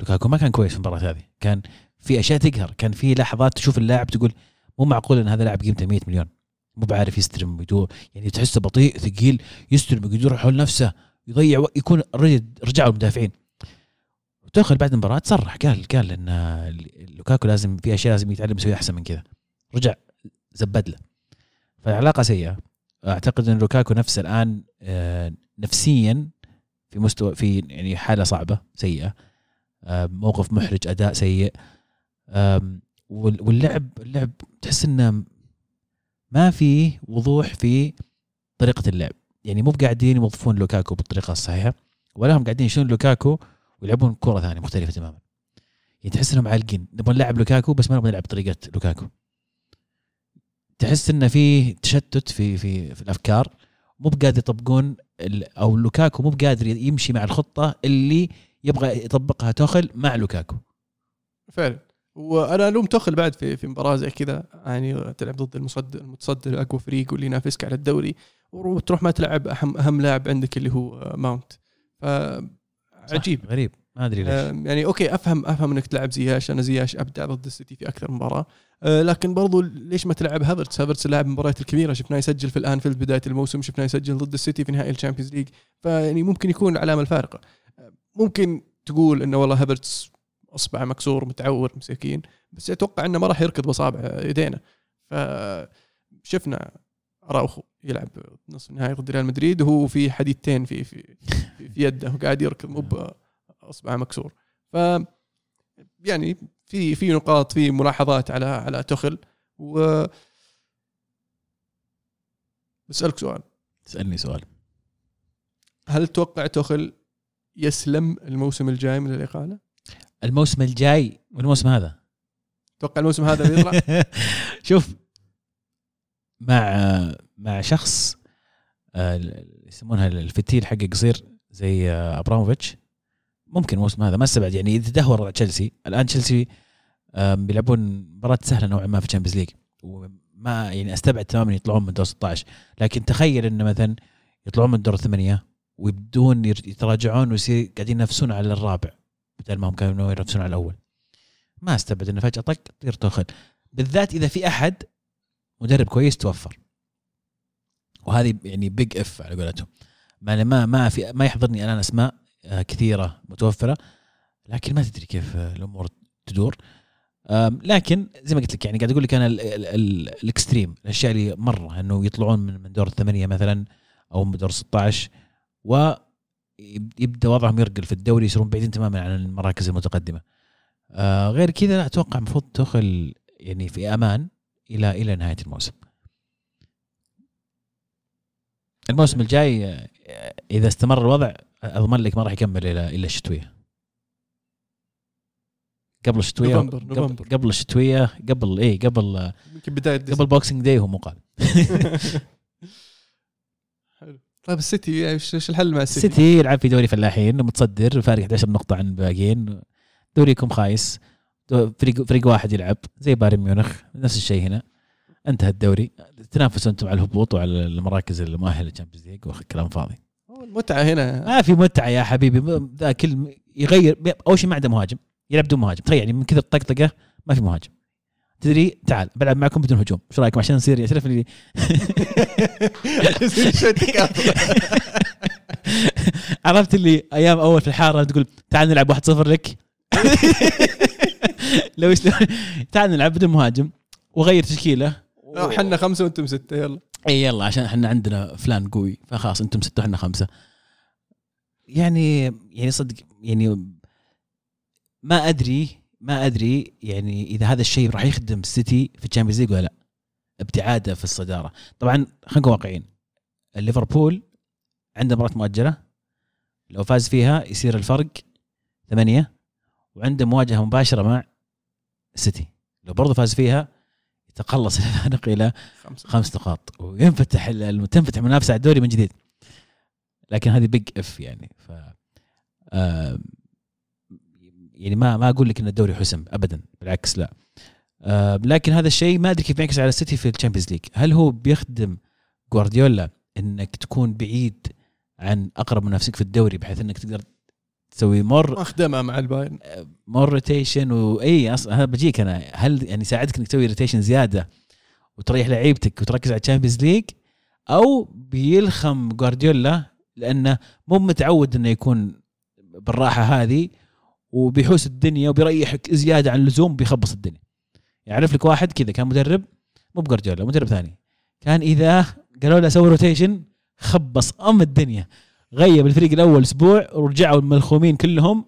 لوكاكو ما كان كويس في المباراة هذه. كان في أشياء تقهر كان في لحظات تشوف اللاعب تقول مو معقول إن هذا لاعب قيمته 100 مليون. مو بعارف يستلم يدور يعني تحسه بطيء ثقيل يستلم يدور حول نفسه يضيع وقت يكون رجعوا المدافعين. توخل بعد المباراة صرح قال قال إن لوكاكو لازم في أشياء لازم يتعلم يسويها أحسن من كذا. رجع زبد له. فالعلاقة سيئة. أعتقد إن لوكاكو نفسه الآن آه، نفسيا في مستوى في يعني حالة صعبة سيئة. آه، موقف محرج أداء سيء. واللعب اللعب تحس إنه ما في وضوح في طريقة اللعب. يعني مو قاعدين يوظفون لوكاكو بالطريقة الصحيحة ولا هم قاعدين يشيلون لوكاكو ويلعبون كرة ثانية مختلفة تماما. يعني تحس إنهم عالقين. نبغى نلعب لوكاكو بس ما نبغى نلعب بطريقة لوكاكو. تحس إنه في تشتت في في في الأفكار. مو بقادر يطبقون أو لوكاكو مو بقادر يمشي مع الخطة اللي يبغى يطبقها توخل مع لوكاكو. فعلا. وأنا ألوم توخل بعد في في مباراة زي كذا. يعني تلعب ضد المصدر المتصدر اقوى فريق واللي ينافسك على الدوري. وتروح ما تلعب أهم أهم لاعب عندك اللي هو ماونت. ف عجيب. غريب. ما أدري ليش. آه، يعني okay أفهم أفهم إنك تلعب زياش. أنا زياش ابدع ضد السيتي في أكثر مباراة. آه، لكن برضو ليش ما تلعب هافرتس؟ هافرتس لاعب المباريات الكبيرة. شفناه يسجل في الأنفيلد بداية الموسم شفناه يسجل ضد السيتي في نهائي ال Champions League. فيعني ممكن يكون العلامة الفارقة. آه، ممكن تقول إنه والله هافرتس اصبع مكسور متعور مساكين. بس أتوقع إنه ما راح يركض باصابع يدينا فشفنا أراوخو يلعب نصف النهائي ضد ريال مدريد. وهو في حديدتين في في في, في يده وقاعد يركض. مو باصبع مكسور. ف يعني في في نقاط في ملاحظات على على تخل. و بسألك سؤال. تسالني سؤال. هل تتوقع تخل يسلم الموسم الجاي من الإقالة؟ الموسم الجاي والموسم هذا. تتوقع الموسم هذا بيطلع؟ شوف مع مع شخص آه، يسمونها الفتيل حقه قصير زي آه، أبراموفيتش ممكن الموسم هذا ما استبعد. يعني إذا تدهور تشيلسي الآن تشيلسي بيلعبون مباراة سهلة نوعا ما في ال Champions League وما يعني أستبعد تماما يطلعون من دور 16 لكن تخيل انه مثلا يطلعون من دور الثمانية ويبدون يتراجعون ويصير قاعدين ينافسون على الرابع بدل ما هم كانوا ينافسون على الأول. ما أستبعد انه فجأة طق تصير توخل بالذات إذا في أحد مدرب كويس توفر. وهذه يعني big if على قولتهم. ما ما ما في ما يحضرني الآن أسماء. كثيرة متوفرة لكن ما تدري كيف آه، الأمور تدور. لكن زي ما قلت لك يعني قاعد أقول لك أنا ال- ال- ال- ال extreme الأشياء اللي مرة إنه يطلعون من دور الثمانية مثلا أو من دور 16 ويبدا وضعهم يرقل في الدوري يصيرون بعيدين تماما عن المراكز المتقدمة. آه، غير كذا لا أتوقع المفروض تدخل يعني في أمان إلى إلى نهاية الموسم. الموسم الجاي آه، إذا استمر الوضع أضمن لك ما راح يكمل إلى إلى الشتويه قبل الشتويه نوفمبر- قبل, نوفمبر. قبل الشتويه قبل إيه قبل يمكن بداية قبل Boxing Day هو مقال حلو. طيب السيتي إيش الحل مع السيتي؟ السيتي يلعب في دوري فلاحين متصدر فارق 11 نقطة عن الباقيين دوريكم خايس. فريق فريق واحد يلعب زي بايرن ميونخ نفس الشيء هنا. انتهى الدوري. تنافسوا أنتم على الهبوط وعلى المراكز المؤهلة لل Champions League كلام فاضي. هو المتعة هنا. ما في متعة يا حبيبي. ذا كل يغير أول شيء ما عنده مهاجم. يلعب بدون مهاجم. تخيل يعني من كثر الطقطقه ما في مهاجم. تدري؟ تعال بلعب معكم بدون هجوم. إيش رايكم عشان نصير يعترف لي يصير شوي تكاثر عرفت اللي أيام أول في الحارة تقول تعال نلعب 1-0 لك؟ لو تعال نلعب بدون مهاجم. وغير تشكيلة. إحنا خمسة وأنتم ستة. يلا. إي يلا عشان إحنا عندنا فلان قوي فخلاص أنتم ستة إحنا خمسة. يعني يعني صدق يعني ما أدري ما أدري يعني إذا هذا الشيء راح يخدم السيتي في ال Champions League ولا لا. ابتعاده في الصدارة. طبعا خلينا نكون واقعيين. ليفربول عنده مباراة مؤجلة. لو فاز فيها يصير الفرق ثمانية وعنده مواجهة مباشرة مع السيتي لو برضه فاز فيها يتقلص الفارق إلى خمسة خمس نقاط. وينفتح تنفتح منافسه على الدوري من جديد. لكن هذه big if يعني. ف آم، يعني ما ما أقول لك إن الدوري حسم ابدا. بالعكس لا. آم، لكن هذا الشيء ما أدري كيف ينعكس على السيتي في ال Champions League. هل هو بيخدم جوارديولا إنك تكون بعيد عن أقرب منافسك في الدوري بحيث إنك تقدر تسوي more ما خدمها مع البايرن. more rotation واي أصلا هذا بجيك أنا. هل يعني يساعدك إنك تسوي rotation زيادة وتريح لعيبتك وتركز على ال Champions League أو بيلخم جوارديولا لأنه مو متعود إنه يكون بالراحة هذه وبيحوس الدنيا وبيريحك زيادة عن اللزوم بيخبص الدنيا. يعرف لك واحد كذا كان مدرب مو بجوارديولا مدرب ثاني. كان إذا قالوا له سوي rotation خبص أم الدنيا. غيب الفريق الأول أسبوع ورجعوا الملخومين كلهم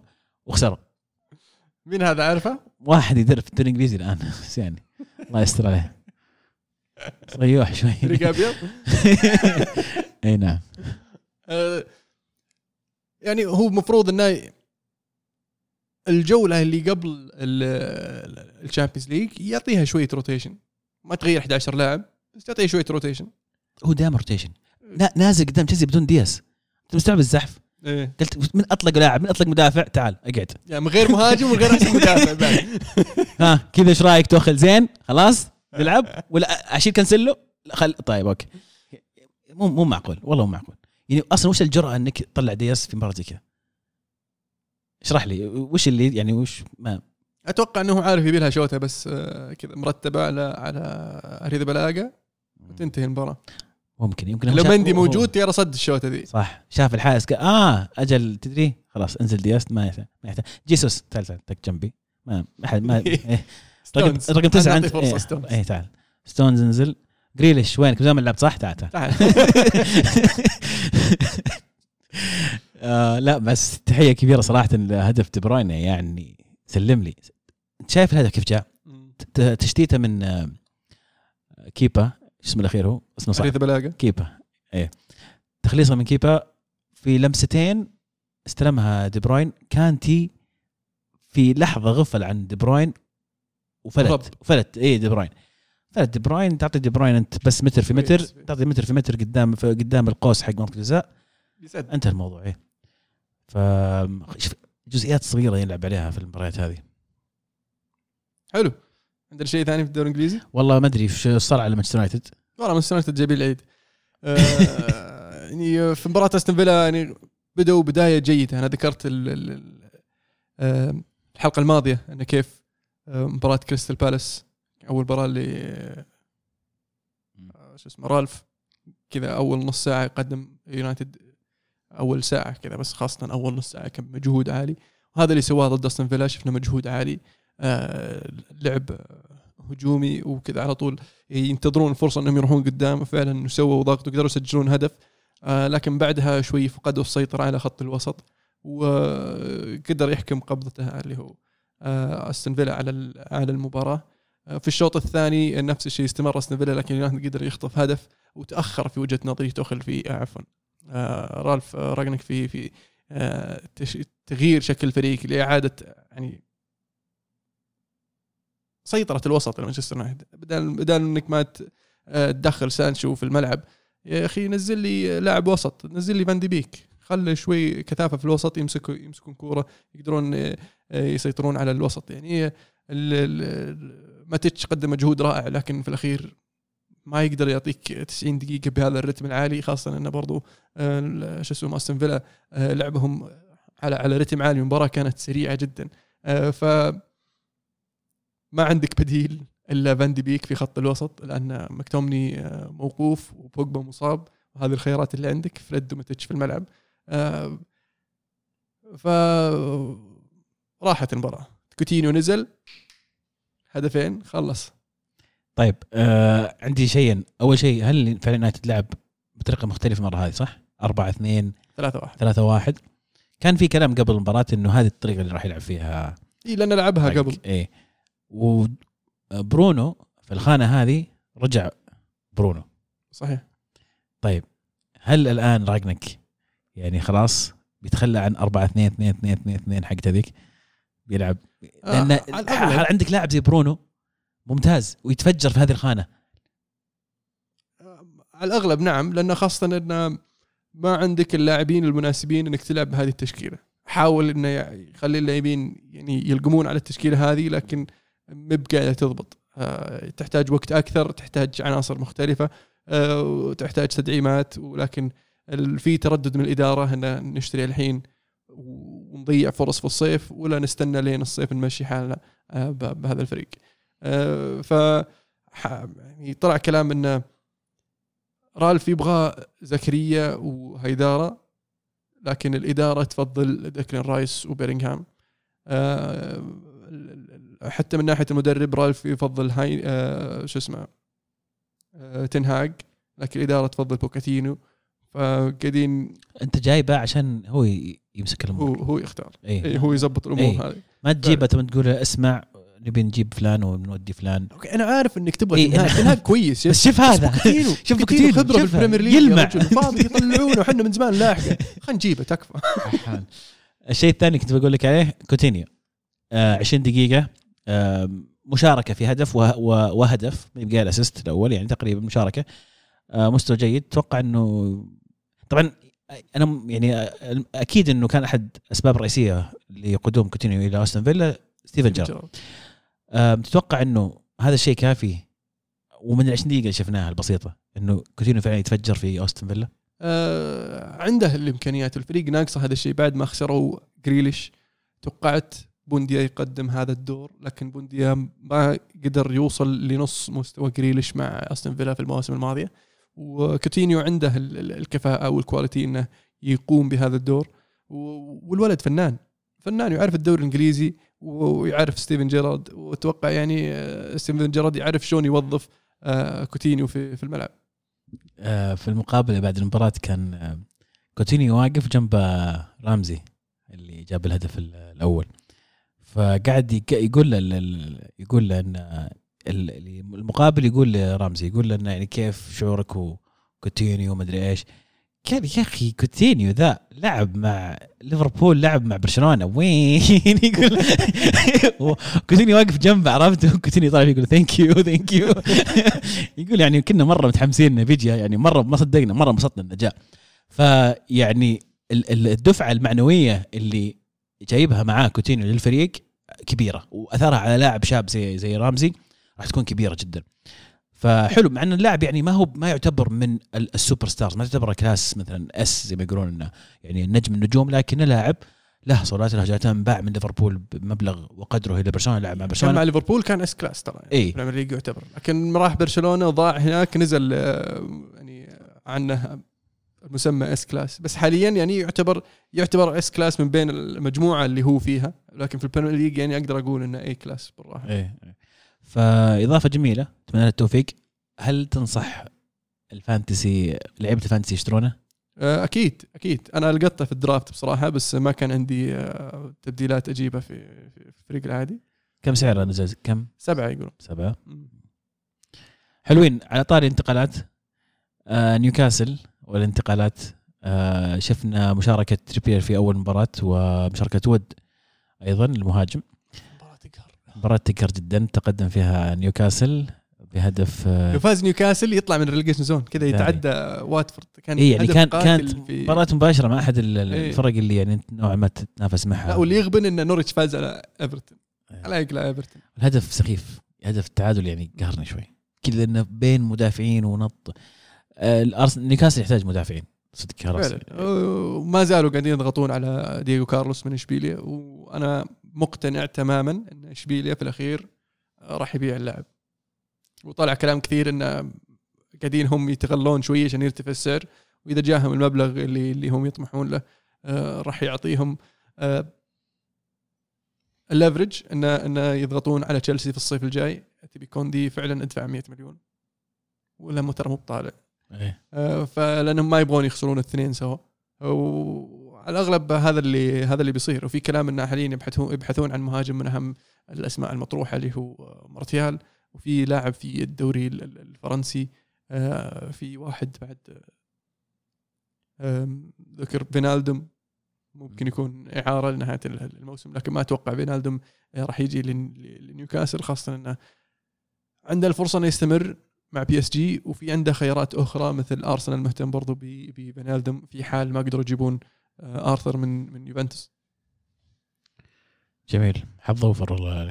وخسروا. مين هذا عارفه؟ واحد يدرب في الدوري الإنجليزي الآن. يعني الله يستر عليه. ريوح شوي. فريق أبيض؟ إي نعم. آه، يعني هو المفروض إنه الجوله اللي قبل ال Champions League يعطيها شوية rotation ما تغير 11 لاعب بس تعطيه شوية rotation هو دائما rotation نا- نازل قدام تشيلسي بدون دياس أنت مستوعب الزحف؟ إيه. قلت من أطلق لاعب من أطلق مدافع تعال أقعد. يعني من غير مهاجم ومن غير أحسن مدافع بعد. ها كذا إيش رأيك؟ توخل زين خلاص نلعب ولا أشيل لا خل طيب أوكي. مو مو معقول والله مو معقول. يعني أصلا وش الجرأة إنك تطلع دياس في مباراة زي كذا؟ اشرح لي وش اللي يعني وش ما؟ أتوقع إنه عارف يبي لها شوطه بس آه، كذا مرتبة على على أريزابالاقا وتنتهي المباراة. ممكن يمكن لو مندي موجود ترى صد الشوطه ذي. صح. شاف الحارس قال آه أجل تدري؟ خلاص انزل دياس ما يحتاج ما يحتاج. جيسوس تعال تعال تك جنبي. ما ما حد ما إيه. رقم. رقم تسعة انت ستونز. إيه تعال. ستونز انزل. جريليش وينك؟ زمان لعبت صح؟ تعال تعال. آه لا بس تحية كبيرة صراحة لهدف دي بروين يعني سلم لي. شايف الهدف كيف جاء؟ تشتيته من آه، كيبا اسمه الأخير هو؟ اسمه صح بلاقة. كيبا. إيه. تخليصه من كيبا. في لمستين استلمها دي بروين. كانتي في لحظة غفل عن دي بروين رب. وفلت فلت. إيه دي بروين. فلت دي بروين. تعطي دي بروين أنت بس متر في متر. space. تعطي متر في متر قدام في قدام القوس حق منطقه الجزاء. انتهى الموضوع إيه. ف جزئيات صغيرة يلعب عليها في المباريات هذه. حلو. عندنا شيء ثاني في الدوري الإنجليزي؟ والله ما أدري إيش صار على مانشستر يونايتد. والله من سنه جايبين العيد. آه، يعني في مباراة أستون فيلا يعني بدأوا بداية جيدة. أنا ذكرت ال- ال- ال- آه، الحلقة الماضية انه كيف آه، مباراة كريستال بالاس أول مباراة اللي شو اسمه رالف كذا أول نص ساعة قدم يونايتد أول ساعة كذا بس خاصة أول نص ساعة كان مجهود عالي. وهذا اللي سواه ضد أستون فيلا شفنا مجهود عالي. لعب آه، هجومي وكذا على طول. ينتظرون الفرصة إنهم يروحون قدام. وفعلا سووا ضغط وقدروا يسجلون هدف. آه، لكن بعدها شوي فقدوا السيطرة على خط الوسط. وقدر يحكم قبضته اللي هو آه، أستون فيلا على على المباراة. في الشوط الثاني نفس الشيء استمر أستون فيلا لكن قدر يخطف هدف وتأخر في وجهة نظري توخل في عفوا. رالف راجنك في في تغيير شكل الفريق لإعادة يعني سيطرة الوسط لمانشستر يونايتد. بدل بدل إنك ما آه، تدخل سانشو في الملعب يا أخي نزل لي لاعب وسط نزل لي فان دي بيك. خلي شوي كثافة في الوسط يمسكوا يمسكون كورة يقدرون آه، آه، يسيطرون على الوسط. يعني ماتيتش قدم مجهود رائع لكن في الأخير ما يقدر يعطيك 90 دقيقة بهذا الرتم العالي خاصة انه برضو شو اسمه أستون فيلا لعبهم على على رتم عالي. المباراه كانت سريعة جدا. ف ما عندك بديل إلا فان دي بيك في خط الوسط لأن مكتومني آه، موقوف وبوجبا مصاب. وهذه الخيارات اللي عندك فريد ومتش في الملعب. آه، ف راحت المباراة. كوتينيو نزل. هدفين خلص. طيب آه عندي شيئين أول شيء هل فعلا يونايتد لعب بطريقة مختلفة المرة هذه صح؟ 4 2 ثلاثة واحد. 3 1 كان في كلام قبل المباراة إنه هذه الطريقة اللي راح يلعب فيها إي لأن لعبها قبل. إيه. وبرونو في الخانة هذه رجع برونو. صحيح. طيب هل الآن راجنك يعني خلاص بيتخلى عن 4 2 2 2 2 2 حق هذيك؟ بيلعب. لأن آه،. عندك لاعب زي برونو؟ ممتاز. ويتفجر في هذه الخانة. على الأغلب نعم لأن خاصة إن ما عندك اللاعبين المناسبين إنك تلعب بهذه التشكيلة. حاول إنه يخلي اللاعبين يعني يلقمون على التشكيلة هذه لكن مب قاعدة تضبط. آه، تحتاج وقت أكثر تحتاج عناصر مختلفة آه، وتحتاج تدعيمات ولكن في تردد من الإدارة إن نشتري الحين ونضيع فرص في الصيف ولا نستنى لين الصيف نمشي حالنا آه، بهذا الفريق. ف يعني طلع كلام انه رالف يبغى زكريا وحيدارا لكن الإدارة تفضل ديكلين رايس ال- حتى من ناحية المدرب رالف يفضل هاي آه، شو اسمه آه، تنهاج لكن الإدارة تفضل بوكيتينو فقاعدين أنت جايبه عشان هو يمسك هو الأمور هو يختار إيه. إيه هو يزبط الأمور إيه. هذه ما تجيبه ثم تقول اسمع نبي نجيب فلان ونودي فلان أوكي أنا عارف إنك تبغى إيه. تنهاج تنهاج كويس بس شوف هذا شوف بوكيتينو، خبرة شوفها. بالبريمير ليج يلمع. فاضي يطلعونه وحنا من زمان لاحقة خلينا نجيبه تكفى. الشيء الثاني كنت بقول لك عليه كوتينيو آه 20 دقيقة مشاركة في هدف وهدف يبقى ال assist الأول يعني تقريبا مشاركة. آه مستوى جيد. أتوقع إنه طبعا أنا يعني أكيد إنه كان أحد أسباب رئيسية لقدوم كوتينيو إلى أستون فيلا ستيفن جيرارد. تتوقع إنه هذا الشيء كافي؟ ومن ال 20 دقيقة اللي شفناها البسيطة إنه كوتينيو فعلا يتفجر في أستون فيلا؟ آه عنده الإمكانيات. الفريق ناقصه هذا الشيء بعد ما خسروا جريليش. توقعت بوينديا يقدم هذا الدور لكن بوينديا ما قدر يوصل لنص مستوى جريليش مع أستون فيلا في المواسم الماضية. وكوتينيو عنده ال- ال- الكفاءة وال quality إنه يقوم بهذا الدور. والولد فنان فنان يعرف الدوري الإنجليزي ويعرف ستيفن جيرارد. وأتوقع يعني ستيفن جيرارد يعرف شلون يوظف آه، كوتينيو في في الملعب. آه، في المقابلة بعد المباراة كان آه، كوتينيو واقف جنب رامزي اللي جاب الهدف ال- الأول. فقعد يق- يقول له يقول له إن المقابل يقول لرامزي يقول له يعني كيف شعورك وكوتينيو ومدري إيش. قال يا أخي كوتينيو ذا لعب مع ليفربول لعب مع برشلونة. وين؟ يقول كوتينيو واقف جنبه عرفت؟ كوتينيو طالع يقول thank you thank you يقول يعني كنا مرة متحمسين إنه بيجي يعني مرة ما صدقنا مرة انبسطنا إنه جاء. فيعني ال- ال- الدفعة المعنوية اللي جايبها معاه كوتينيو للفريق كبيرة وأثرها على لاعب شاب زي زي رامزي راح تكون كبيرة جدا. فحلو مع إن اللاعب يعني ما هو ما يعتبر من ال- ال superstars ما تعتبر class مثلا S زي ما يقولون إنه يعني نجم النجوم لكنه لاعب له صولات له هجمات انباع من ليفربول بمبلغ وقدره إلى برشلونة لعب مع كان برشلونة. مع ليفربول كان S class ترى إيه. البريمير ليج يعتبر. لكن راح برشلونة وضاع هناك نزل آه، يعني عنه المسمى S class بس حاليا يعني يعتبر يعتبر S class من بين المجموعة اللي هو فيها لكن في البريمير ليج يعني أقدر أقول إنه A class بالراحة. إيه إيه. فإضافة جميلة أتمنى التوفيق. هل تنصح ال fantasy لعيبة ال fantasy يشترونه؟ آه، أكيد أكيد. أنا لقطته في ال draft بصراحة بس ما كان عندي آه، تبديلات اجيبه في في في الفريق العادي. كم سعره نزل كم؟ سبعة يقولون. سبعة. حلوين. على طاري انتقالات آه نيوكاسل والانتقالات آه شفنا مشاركة تريبير في أول مباراة ومشاركة وود أيضا المهاجم مباراة تقهر. مباراة تقهر جدا تقدم فيها نيوكاسل بهدف آه لو فاز نيوكاسل يطلع من ال relegation zone كذا. يتعدى واتفورد كان اي يعني كان كانت مباراة مباشرة مع أحد إيه. الفرق اللي يعني نوعا ما تتنافس معها لا واللي يغبن إن نوريتش فاز على إيفرتون إيه. على يقلع إيفرتون الهدف سخيف هدف التعادل يعني قهرني شوي كذا إنه بين مدافعين ونط آه، الأرس- نيوكاسل يحتاج مدافعين. صدق وما زالوا قاعدين يضغطون على دييغو كارلوس من إشبيليا وأنا مقتنع تماما إن إشبيليا في الأخير راح يبيع اللاعب. وطلع كلام كثير انه قاعدين هم يتغلون شوية عشان يرتفع السعر وإذا جاهم المبلغ اللي اللي هم يطمحون له آه، راح يعطيهم ال leverage انه انه يضغطون على تشيلسي في الصيف الجاي. تبي كوندي فعلا أدفع 100 مليون. ولا ترى مو بطالع. إيه. آه، فلأنهم ما يبغون يخسرون الاثنين سوا. وعلى الأغلب هذا اللي هذا اللي بيصير. وفي كلام انه حاليا يبحثون يبحثون عن مهاجم من أهم الأسماء المطروحة اللي هو مارتيال. وفي لاعب في الدوري ال- ال- الفرنسي آه، في واحد بعد ذكر فينالدوم. ممكن يكون إعارة لنهاية ال- الموسم لكن ما أتوقع فينالدوم آه، راح يجي لن- لنيوكاسل خاصة إنه عنده الفرصة إنه يستمر. مع PSG وفي عنده خيارات أخرى مثل أرسنال مهتم برضو ب- بفينالدوم في حال ما قدروا يجيبون آه، أرثر من من يوفنتوس. جميل. حظ اوفر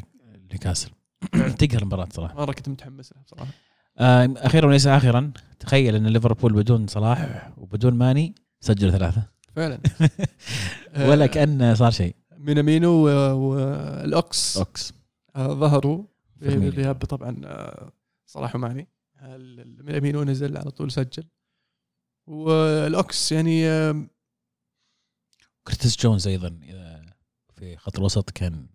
نيوكاسل تقهر المباراة صراحة. مره كنت متحمس لها بصراحة. آه أخيرا وليس اخرا تخيل إن ليفربول بدون صلاح وبدون ماني سجل ثلاثة. فعلا. ولا آه، كأن صار شيء. مينامينو والاوكس أوكس. آه، ظهروا فيرمينيو. بالغياب طبعا آه، صلاح وماني. ال- مينامينو نزل على طول سجل. والأوكس يعني آه، كيرتس جونز أيضا إذا في خط الوسط كان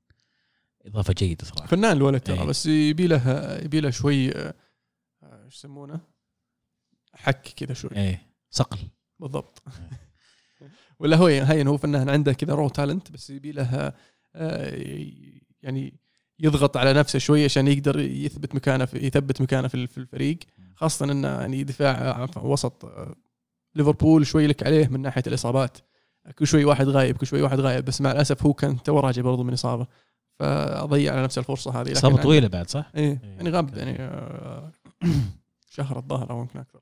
إضافة جيدة صراحة. فنان الولد ترى إيه. بس يبي له يبي له شوي آه، آه، إيش يسمونه؟ حك كذا شوي. إيه. صقل. بالضبط. ولا هو هين هو فنان عنده كذا raw talent بس يبي له آه، يعني يضغط على نفسه شوي عشان يقدر يثبت مكانه في يثبت مكانه في الفريق خاصة انه يعني دفاع وسط آه، ليفربول شوي لك عليه من ناحية الإصابات. كل شوي واحد غايب كل شوي واحد غايب بس مع الأسف هو كان تو راجع برضه من إصابة. فأضيع على نفسه الفرصة هذه إصابة عنده- طويلة بعد صح؟ إيه إيه. يعني غاب يعني آه، شهر الظاهر أو يمكن أكثر.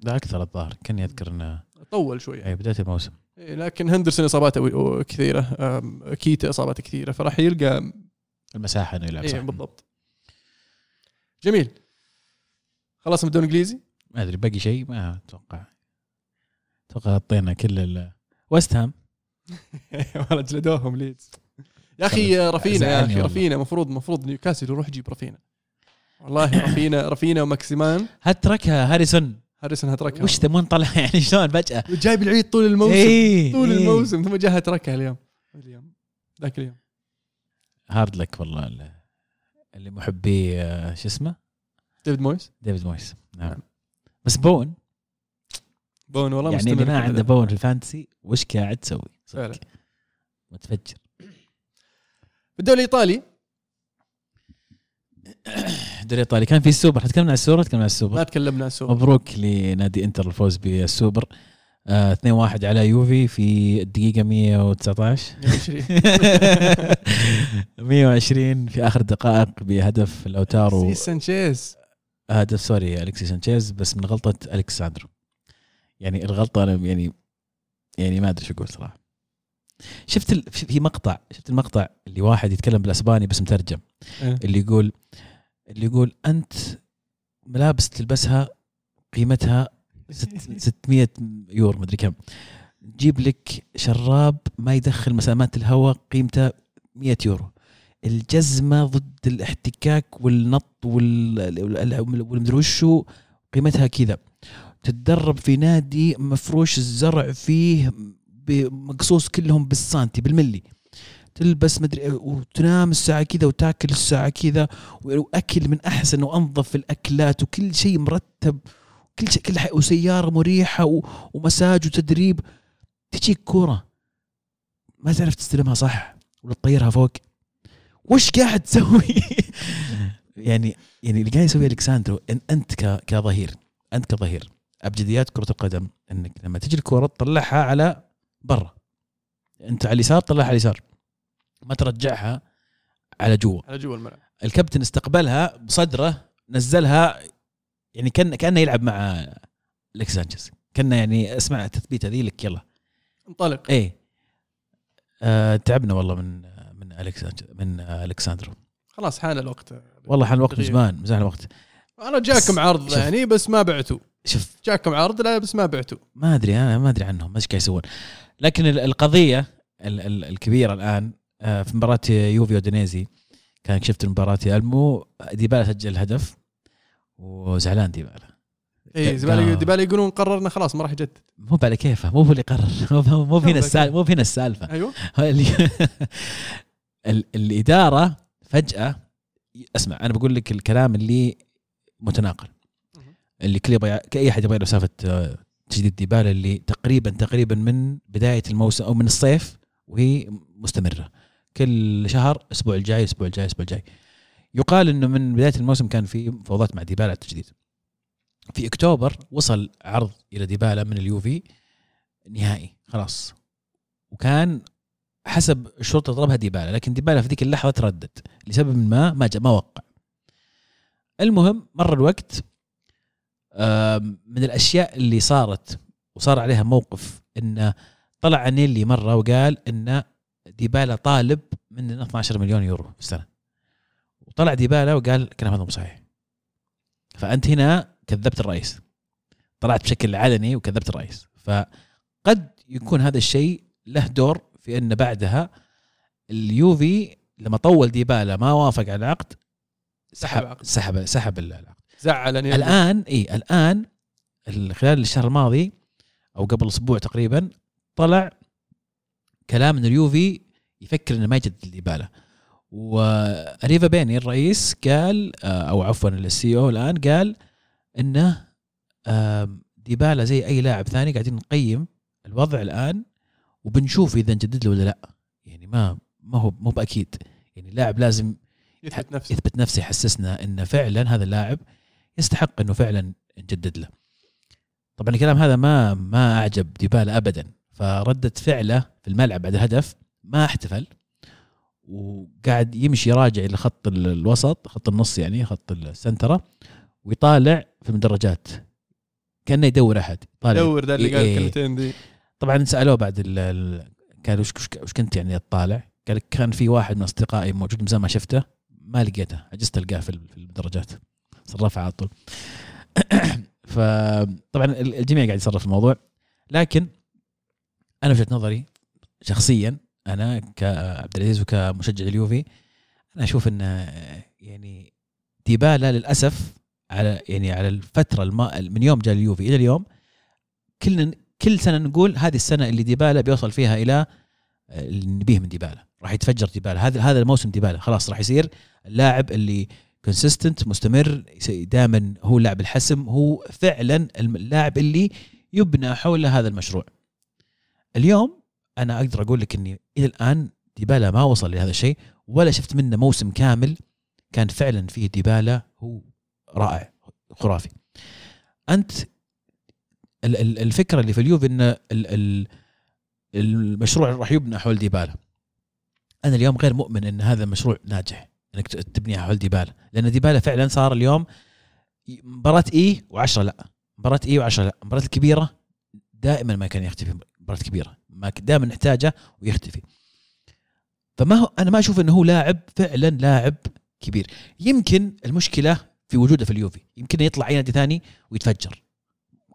لا أكثر الظاهر كاني اذكر إنه طول شوي اي بداية الموسم. إيه، لكن هندرسون إصاباته كثيرة كيتا إصاباته كثيرة فراح يلقى المساحة إنه يلعب صح. إيه بالضبط. جميل. خلاص من الدوري الانجليزي ما أدري باقي شيء؟ ما أتوقع. أتوقع غطينا كل ال ويست هام والله جلدوهم ليدز. يا أخي رافينيا يا أخي. رافينيا المفروض المفروض نيوكاسل يروح يجيب رافينيا والله رافينيا رافينيا وماكسيمان. هتركها هاريسون. هاريسون هتركها وش تبون طلع؟ يعني شلون فجاه جايب العيد طول الموسم. إيه، طول إيه. الموسم ثم جاها تركها اليوم. اليوم. ذاك اليوم. hard luck والله ال- اللي محبي آه، شو اسمه؟ ديفيد مويس؟ ديفيد مويس. نعم. نعم. بس بوين. بوين والله يعني اللي ما عنده. بوين في ال fantasy وش قاعد تسوي؟ فعلا. متفجر. في الدوري الإيطالي. الدوري الإيطالي. كان في السوبر حتكلم عن السوبر؟ تكلم عن ما السوبر تكلمنا عن السوبر. مبروك لنادي إنتر الفوز بالسوبر آه 2-1 على يوفي في الدقيقة 119 120 في آخر دقائق بهدف لوتارو سانشيز. هدف sorry اليكسيس سانشيز بس من غلطة الكساندرو يعني الغلطة أنا يعني يعني ما أدري شو أقول صراحة. شفت ال... في مقطع شفت المقطع اللي واحد يتكلم بالأسباني بس مترجم إيه. اللي يقول اللي يقول أنت ملابس تلبسها قيمتها 600 يورو مدري كم. جيب لك شراب ما يدخل مسامات الهواء قيمته 100 يورو. الجزمة ضد الاحتكاك والنط وال- وال- والمدري وشو قيمتها كذا. تتدرب في نادي مفروش الزرع فيه مقصوص كلهم بالسانتي بالملي. تلبس مدري وتنام الساعة كذا وتاكل الساعة كذا وأكل من أحسن وأنظف الأكلات وكل شيء مرتب. كل شيء كل حي وسيارة مريحة و- ومساج وتدريب. تجيك كورة. ما تعرف تستلمها صح ولا تطيرها فوق. وش قاعد تسوي؟ يعني يعني اللي قاعد يسويه ألكساندرو إن أنت ك- كظهير أنت كظهير أبجديات كرة القدم إنك لما تجي الكورة تطلعها على برا. أنت على اليسار طلعها على اليسار. ما ترجعها على جوا. على جوا الملعب. الكابتن استقبلها بصدره نزلها يعني كان كأنه يلعب مع ليك سانشيز. كأنه يعني اسمع التثبيت هذه لك يلا. انطلق. إيه. آه تعبنا والله من من اليكس من الكساندرو خلاص حان الوقت. والله حان الوقت من. زمان من زمان الوقت. أنا جاكم عرض. يعني بس ما بعتوا. شوف. جاكم عرض لا بس ما بعتوا. ما أدري أنا ما أدري عنهم إيش قاعد يسوون. لكن ال- القضية ال- ال- الكبيرة الآن آه، في مباراة يوفي واودينيزي كان شفت مباراه المو ديبالا سجل هدف. وزعلان ديبالا. اي ديبالا ديبالا يقولون قررنا خلاص ما راح يجدد. مو على كيفه؟ مو هو اللي قرر. مو هنا السالفه مو هنا السالفة. أيوه. الإدارة فجأة اسمع أنا بقول لك الكلام اللي متناقل. اللي كل يبغى اي أحد يبغى سالفة آه، تجديد ديبالا اللي تقريبا تقريبا من بداية الموسم أو من الصيف وهي مستمرة. كل شهر الأسبوع الجاي الأسبوع الجاي الأسبوع الجاي. يقال إنه من بداية الموسم كان في فوضات مع ديبالا على التجديد في أكتوبر وصل عرض إلى ديبالا من اليوفي نهائي خلاص. وكان حسب الشروط اللي طلبها ديبالا لكن ديبالا في ذيك اللحظة تردد. لسبب ما ما ما وقع. المهم مر الوقت من الأشياء اللي صارت وصار عليها موقف انه طلع انيلي مرة وقال إن ديبالا طالب مننا 12 مليون يورو في السنة. وطلع ديبالا وقال الكلام هذا مو صحيح. فأنت هنا كذبت الرئيس. طلعت بشكل علني وكذبت الرئيس. فقد يكون هذا الشيء له دور في أن بعدها اليوفي لما طول ديبالا ما وافق على العقد سحب سحب. سحب العقد. زعلني الآن إي الآن ال- خلال الشهر الماضي أو قبل أسبوع تقريبا طلع كلام إن اليوفي يفكر إنه ما يجدد ديبالا. وريفا بيني الرئيس قال آه، أو عفوا السي أو الآن قال إنه آم، ديبالا زي أي لاعب ثاني قاعدين نقيم الوضع الآن وبنشوف إذا نجدد له ولا لأ. يعني ما ما هو مو بأكيد. يعني اللاعب لازم يثبت نفسه. يثبت نفسه يحسسنا انه فعلا هذا اللاعب يستحق إنه فعلا نجدد له. طبعا الكلام هذا ما ما أعجب ديبالا ابدا. فردة فعله في الملعب بعد الهدف ما احتفل. وقاعد يمشي راجع إلى خط ال- الوسط خط النص يعني خط السنترة ويطالع في المدرجات. كأنه يدور أحد يطالع. دور ذا اللي قال إيه. الكلمتين ذي طبعا سألوه بعد ال- ال- قال وش وش كنت يعني تطالع؟ قال كان في واحد من أصدقائي موجود من زمان ما شفته ما لقيته عجزت ألقاه في ال- في المدرجات. صرفها على طول. فطبعا ال- الجميع قاعد يصرف الموضوع. لكن أنا وجهة نظري شخصيا أنا كعبد العزيز وكمشجع اليوفي أنا أشوف انه يعني ديبالا للأسف على يعني على الفترة الما من يوم جاء اليوفي إلى اليوم كلنا كل سنة نقول هذه السنة اللي ديبالا بيوصل فيها إلى اللي نبيه من ديبالا. راح يتفجر ديبالا. هذا هذا الموسم ديبالا. خلاص راح يصير اللاعب اللي consistent مستمر دائما هو لاعب الحسم هو فعلا اللاعب اللي يبنى حول هذا المشروع. اليوم أنا أقدر أقول لك إني إلى الآن ديبالا ما وصل لهذا الشيء ولا شفت منه موسم كامل كان فعلا فيه ديبالا هو رائع خرافي. أنت ال- ال- الفكرة اللي في اليوفي ان ال- ال- المشروع راح يبنى حول ديبالا. أنا اليوم غير مؤمن إن هذا المشروع ناجح إنك تبنيها حول ديبالا لأن ديبالا فعلا صار اليوم مباراة إي و10 لا مباراة إي و10 لا المباراه الكبيرة دائما ما كان يختفي مباراة كبيرة. ما دائما نحتاجه ويختفي. فما هو أنا ما أشوف إنه هو لاعب فعلا لاعب كبير. يمكن المشكلة في وجوده في اليوفي. يمكن يطلع أي نادي ثاني ويتفجر.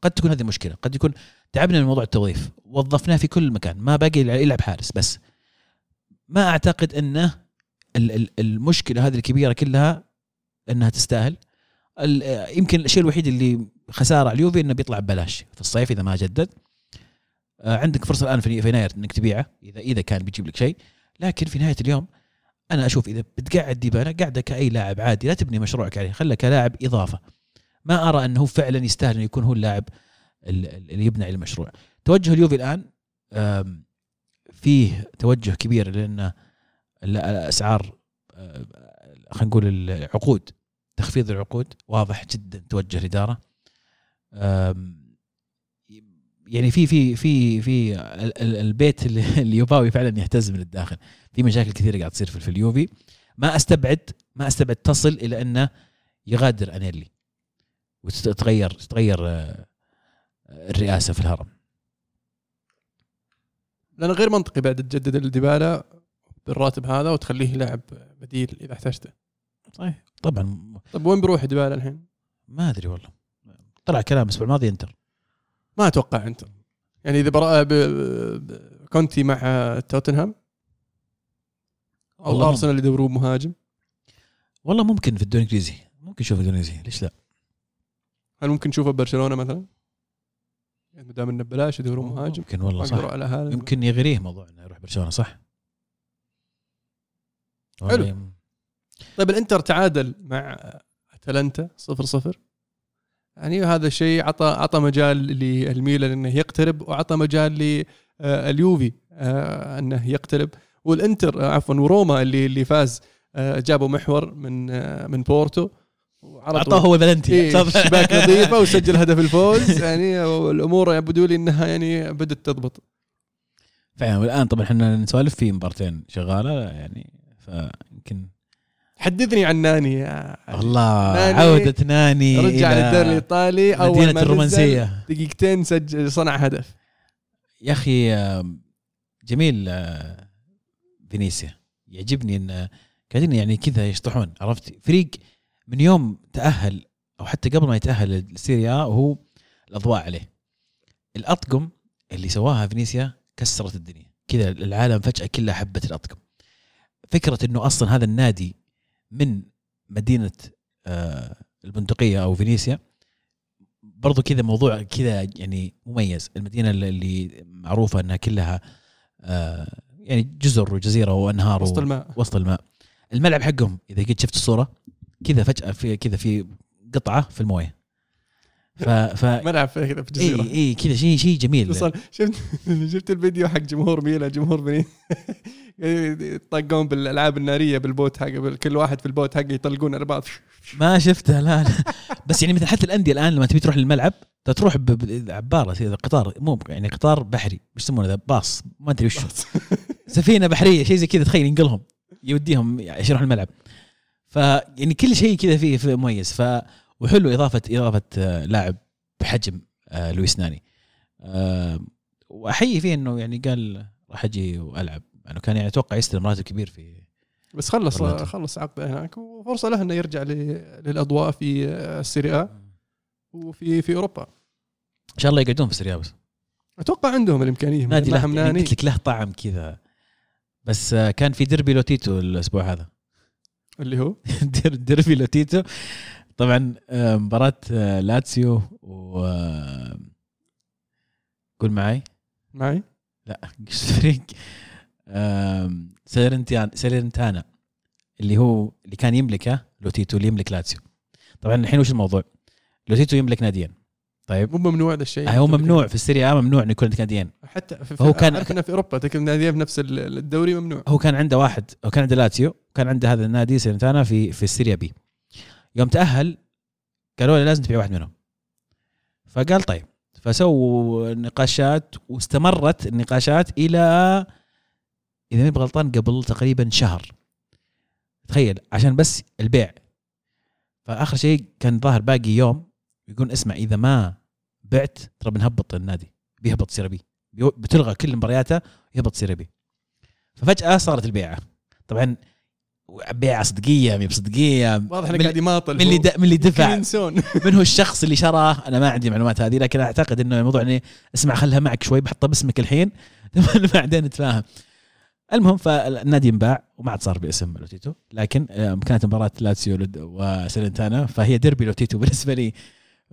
قد تكون هذه المشكلة. قد يكون تعبنا من موضوع التوظيف. وظفناه في كل مكان. ما باقي يلعب حارس بس. ما أعتقد إنه ال- ال- المشكلة هذه الكبيرة كلها إنها تستاهل. يمكن الشيء الوحيد اللي خساره على اليوفي إنه بيطلع ببلاش. في الصيف إذا ما جدد. عندك فرصة الآن في يناير إنك تبيعه اذا إذا كان بيجيب لك شيء. لكن في نهاية اليوم أنا أشوف إذا بتقعد ديبالا قاعدة كأي لاعب عادي لا تبني مشروعك عليه خله كلاعب إضافة. ما أرى أنه فعلا يستاهل إنه يكون هو اللاعب ال- ال- اللي يبني على المشروع. توجه اليوفي الآن فيه توجه كبير لأن ال- الأسعار آه، خلينا نقول العقود تخفيض العقود واضح جدا توجه الإدارة. يعني في في في في ال- ال- البيت اللي- اليوفاوي فعلا يهتز من الداخل. في مشاكل كثيرة قاعد تصير في في اليوفي. ما استبعد ما أستبعد تصل إلى أنه يغادر أنيلي. وتتغير تتغير آه، الرئاسة في الهرم. لأن غير منطقي بعد تجدد الديبالا بالراتب هذا وتخليه لاعب بديل إذا احتجته. صحيح. طبعا. طيب وين بيروح ديبالا الحين؟ ما أدري والله. طلع كلام الأسبوع الماضي انتر ما أتوقع أنت. يعني إذا برا ب... ب... كونتي مع توتنهام؟ أو أرسنال يدورون مهاجم؟ والله ممكن في الدوري الإنجليزي. ممكن نشوف الدوري الإنجليزي. ليش لا؟ هل ممكن نشوفه ببرشلونه مثلا؟ يعني ما دام إنه ببلاش يدورون مهاجم ممكن والله صح. على هذا. يمكن يغريه موضوع إنه يروح برشلونة صح؟ حلو. طيب الإنتر تعادل مع أتلانتا 0 0 يعني هذا الشيء عطى عطى مجال للميلان إنه يقترب وعطى مجال لليوفي إنه يقترب. والإنتر آه، عفوا وروما اللي اللي فاز آه، جابوا محور من آه، من بورتو اعطاه هو فالنتي إيه شباك نظيفة وسجل هدف الفوز يعني والامور يبدو لي إنها يعني بدأت تضبط. فعلا والآن طبعا إحنا نسولف في مبارتين شغالة يعني فيمكن حدثني عن ناني يا. الله ناني عودة ناني رجع للدوري الإيطالي أول مدينة ما الرومانسية. دقيقتين سجل صنع هدف. يا أخي جميل آه، فينيسيا. يعجبني إن قاعدين يعني كذا يشطحون عرفت؟ فريق من يوم تأهل أو حتى قبل ما يتأهل للسيريا وهو الأضواء عليه. الأطقم اللي سواها فينيسيا كسرت الدنيا. كذا العالم فجأة كلها حبت الأطقم. فكرة إنه أصلا هذا النادي من مدينة آه، البندقية أو فينيسيا. برضو كذا موضوع كذا يعني مميز. المدينة اللي معروفة إنها كلها آه، يعني جزر وجزيرة وأنهار وسط الماء. وسط الماء. الملعب حقهم إذا قد شفت الصورة كذا فجأة في كذا في قطعة في الموية. ف ف ملعب في كذا في الجزيرة. اي اي كذا شيء شيء جميل. شفت شفت الفيديو حق جمهور ميلا جمهور بنين يطقون بالألعاب النارية بال boat حق كل واحد في ال boat حقه يطلقون على بعض. ما شفتها لا, لا. بس يعني مثل حتى الأندية الآن لما تبي تروح للملعب تروح بعباره قطار مو يعني قطار بحري إيش يسمونه ذا؟ باص. ما أدري وش. سفينة بحرية شيء زي كذا تخيل ينقلهم يوديهم عشان يروحوا الملعب. ف يعني كل شيء كذا فيه فيه مميز. ف وحلو اضافه إضافة آه، لاعب بحجم آه، لويس ناني. آه، وأحيي فيه إنه يعني قال راح أجي وألعب. يعني كان يعني أتوقع يستلم راتب كبير في بس خلص والله. خلص عقده هناك. وفرصة له إنه يرجع للأضواء في السيريا اي وفي في أوروبا. شاء الله يقعدون في السريا بس. أتوقع عندهم الإمكانية. نادي له يعني قلت لك له طعم كذا. بس كان في ديربي لوتيتو الأسبوع هذا. اللي هو؟ دير- ديربي لوتيتو. طبعا آه، مباراة آه، لاتسيو و آه، قول معي معي لا إيش الفريق ساليرنيتانا ساليرنيتانا اللي هو اللي كان يملكه لوتيتو اللي يملك لاتسيو. طبعا الحين وش الموضوع؟ لوتيتو يملك ناديين. طيب. مو ممنوع ذا الشيء. هو ممنوع. في السيريا ممنوع إنه يكون عندك ناديين. حتى في هو كان- إنه في أوروبا تكلم ناديه في نفس ال- الدوري ممنوع. هو كان عنده واحد هو كان عنده لاتسيو وكان عنده هذا النادي ساليرنيتانا في في السيريا بي. يوم تأهل قالوا له لازم تبيع واحد منهم. فقال طيب. فسووا نقاشات واستمرت النقاشات إلى إذا ماني بغلطان قبل تقريبا شهر. تخيل عشان بس البيع. فآخر شيء كان ظاهر باقي يوم يقول اسمع إذا ما بعت ترى بنهبط النادي. بيهبط سيرا بي. بتلغى كل مبارياته يهبط سيرا بي. ففجأة صارت البيعة. طبعا بيعه صدقية مي بصدقية. واضح انه قاعد يماطل من اللي د- من اللي دفع. من هو الشخص اللي شراه. أنا ما عندي معلومات هذه لكن أعتقد إنه الموضوع إني أسمع خلها معك شوي بحطها باسمك الحين بعدين نتفاهم. المهم فالنادي انباع وما عاد صار باسم لوتيتو لكن كانت مباراة لاتسيو وساليرنيتانا فهي ديربي لوتيتو بالنسبة لي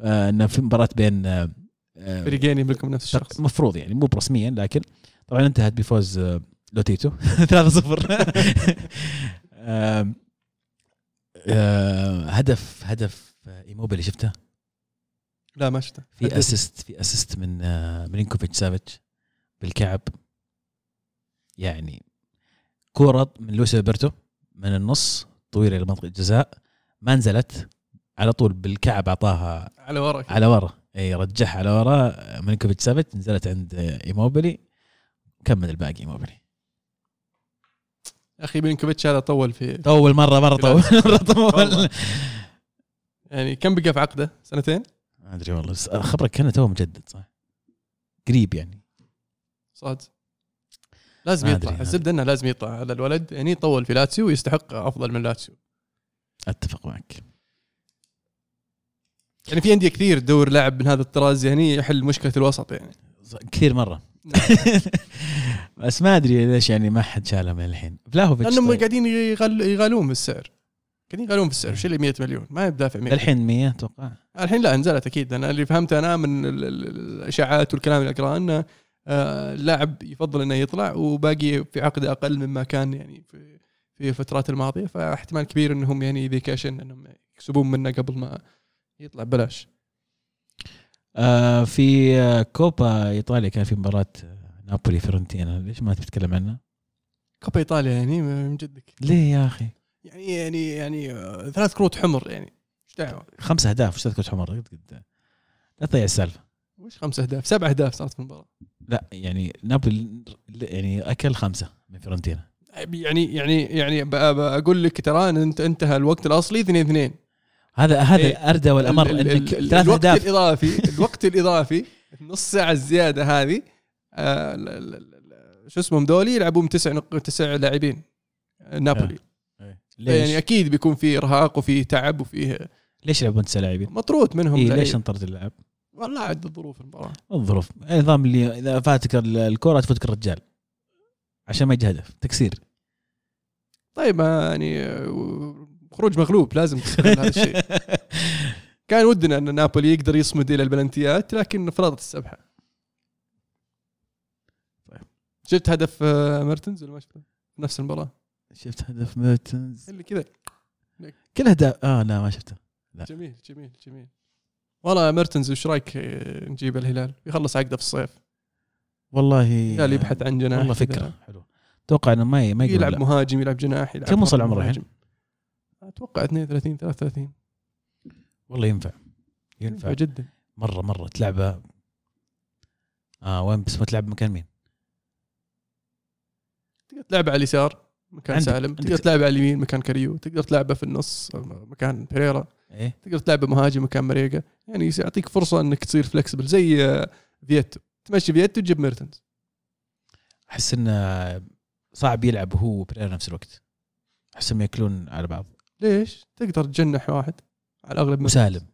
آه، إنه في مباراة بين فريقين يملكهم نفس الشخص. مفروض يعني مو رسميا لكن طبعا انتهت بفوز آه، لوتيتو 3-0 آه، هدف هدف إيموبيلي شفته؟ لا ما شفته. في اسيست في اسيست من آه، ميلينكوفيتش سافيتش بالكعب. يعني كورة من لويس ألبرتو من النص طويلة إلى منطقة الجزاء ما نزلت. على طول بالكعب أعطاها على ورا. على ورا. إي رجعها على ورا. ميلينكوفيتش سافيتش نزلت عند آه، إيموبيلي. كمل الباقي إيموبيلي. أخي ميلينكوفيتش هذا طول في طول مرة مرة طول. مرة طول. يعني كم بقى في عقده؟ سنتين؟ ما أدري والله بس خبرك كان تو مجدد صح؟ قريب يعني. صاد. لازم يطلع. الزبدة إنه لازم يطلع. هذا الولد يعني طول في لاتسيو ويستحق أفضل من لاتسيو. أتفق معك. يعني في انديه كثير تدور لاعب من هذا الطراز يعني يحل مشكلة الوسط يعني. كثير مرة. بس ما أدري ليش يعني ما حد شالها من الحين فلاهوفيتش لأنهم طيب. قاعدين يغل... يغالون بالسعر قاعدين يغالون بالسعر شيء اللي 100 مليون. ما يدافع 100 الحين 100 أتوقع. الحين لا نزلت أكيد. أنا اللي فهمته أنا من ال- ال- الأشاعات والكلام اللي أقرأه إنه آه، اللاعب يفضل إنه يطلع وباقي في عقد أقل مما كان يعني في في الفترات الماضية. فاحتمال كبير إنهم يعني ذي كاشن إنهم يكسبون منه قبل ما يطلع. ببلاش آه في كوبا إيطاليا كان في مباراة آه، نابولي فيرنتينا. ليش ما تتكلم عنها؟ كوبا إيطاليا يعني من جدك. ليه يا أخي؟ يعني يعني يعني آه، ثلاث كروت حمر يعني. إيش دعوة؟ خمس أهداف وش تذكر حمر؟ قد- قد- لا تضيع السالفة. وش خمس أهداف؟ سبع أهداف صارت في المباراة. لا يعني نابولي يعني أكل خمسة من فيرنتينا. يعني يعني يعني بقول لك ترى انت انتهى الوقت الأصلي 2 2 هذا هذا إيه. الأدهى والأمر ال- ال- انك ال- ثلاث الوقت أهداف الاضافي الوقت الإضافي النص ساعة الزياده هذه آه، شو اسمهم دولي يلعبون تسع تسع لاعبين آه، نابولي ليش؟ يعني أكيد بيكون في إرهاق وفي تعب وفيه ليش يلعبون تسع لاعبين؟ مطرود منهم إيه. ليش انطرت اللاعب؟ والله عاد الظروف المباراة الظروف النظام اللي إذا فاتك ال- الكرة تفوتك الرجال عشان ما يجي هدف تكسير طيب يعني خروج مغلوب لازم تستغل هذا الشيء كان ودنا أن نابولي يقدر يصمد إلى البلنتيات لكن فرطت السبحة طيب. شفت هدف آه، ميرتنز ولا ما شفته؟ نفس المباراة شفت هدف ميرتنز اللي كذا كل اهداف آه لا ما شفته لا. جميل جميل جميل والله ميرتنز وش رأيك آه، نجيب الهلال يخلص عقده في الصيف والله يبحث عن جناح والله. فكرة حلو أتوقع إنه ما ما يقول يلعب. مهاجم يلعب جناح يلعب كم وصل عمره الحين؟ أتوقع 32 33 والله ينفع ينفع. ينفع جدا. مرة مرة تلعبه آه وين بس ما تلعب مكان مين؟ تقدر تلعب على اليسار مكان عندك- سالم. تقدر تلعب على اليمين مكان كاريو. تقدر تلعبه في النص مكان بيريرا. إيه. تقدر تلعبه مهاجم مكان مريقا يعني يعطيك فرصة إنك تصير flexible زي آه، فيتو تمشي فيتو تجيب ميرتنز. أحس إنه صعب يلعب هو وبريرا نفس الوقت. احس انهم يأكلون على بعض. ليش؟ تقدر تجنح واحد على الأغلب. وسالم.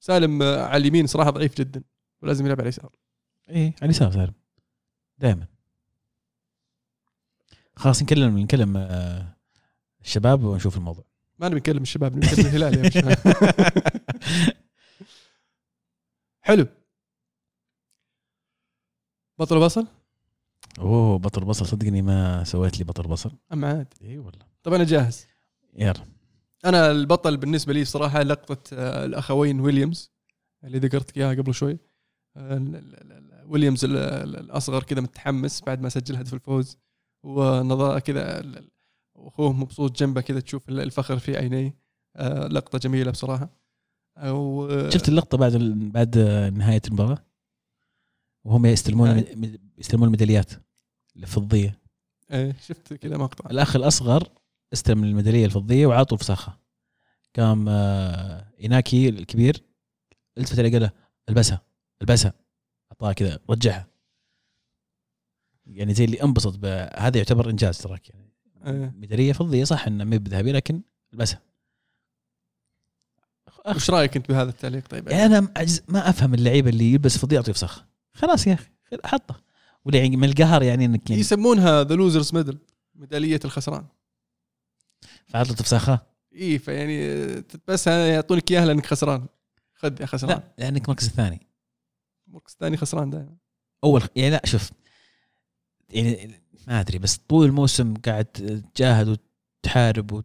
سالم آه، على اليمين صراحة ضعيف جدا ولازم يلعب على اليسار. إيه على اليسار سالم. دائما خلاص نكلم نكلم آه، الشباب ونشوف الموضوع. ما نبي نكلم الشباب نبي نكلم الهلال يا شباب. حلو. بطل بصل أوه بطل بصل صدقني ما سويت لي بطل بصل أم عاد. إي والله. طب أنا جاهز. يلا. أنا البطل بالنسبة لي صراحة لقطة آه، الأخوين ويليامز اللي ذكرت إياها قبل شوي. آه، ويليامز ال- ال- الأصغر كذا متحمس بعد ما سجل هدف الفوز. ونظاره كذا وأخوه مبسوط جنبه كذا تشوف ال- الفخر في عينيه. آه، لقطة جميلة بصراحة. شفت اللقطة بعد بعد نهاية المباراة؟ وهم يستلمون. المد- يستلمون الميداليات الفضيه إيه شفت كذا مقطع. الأخ الأصغر استلم الميدالية الفضيه وعاطوا فساخة. قام آه، إيناكي الكبير التفت عليه قال له ألبسها ألبسها. اعطاها كذا رجعها. يعني زي اللي انبسط هذا يعتبر إنجاز تراك يعني. إيه. ميدالية فضيه صح انها ما هي بذهبيه لكن ألبسها. وش رأيك أنت بهذا التعليق طيب؟ يعني أنا ما أفهم اللعيبة اللي يلبس فضيه يعطيه فسخ خلاص يا أخي حطه. ولا يعني من القهر يعني إنك يعني يسمونها the losers medal ميدالية الخسران. فعطته فساخه إي فيعني تلبسها يعطونك إياها لأنك خسران. خذ يا خسران. لا لأنك المركز الثاني. المركز الثاني خسران دائما. أول يعني لا شوف. يعني ما أدري بس طول الموسم قاعد تجاهد وتحارب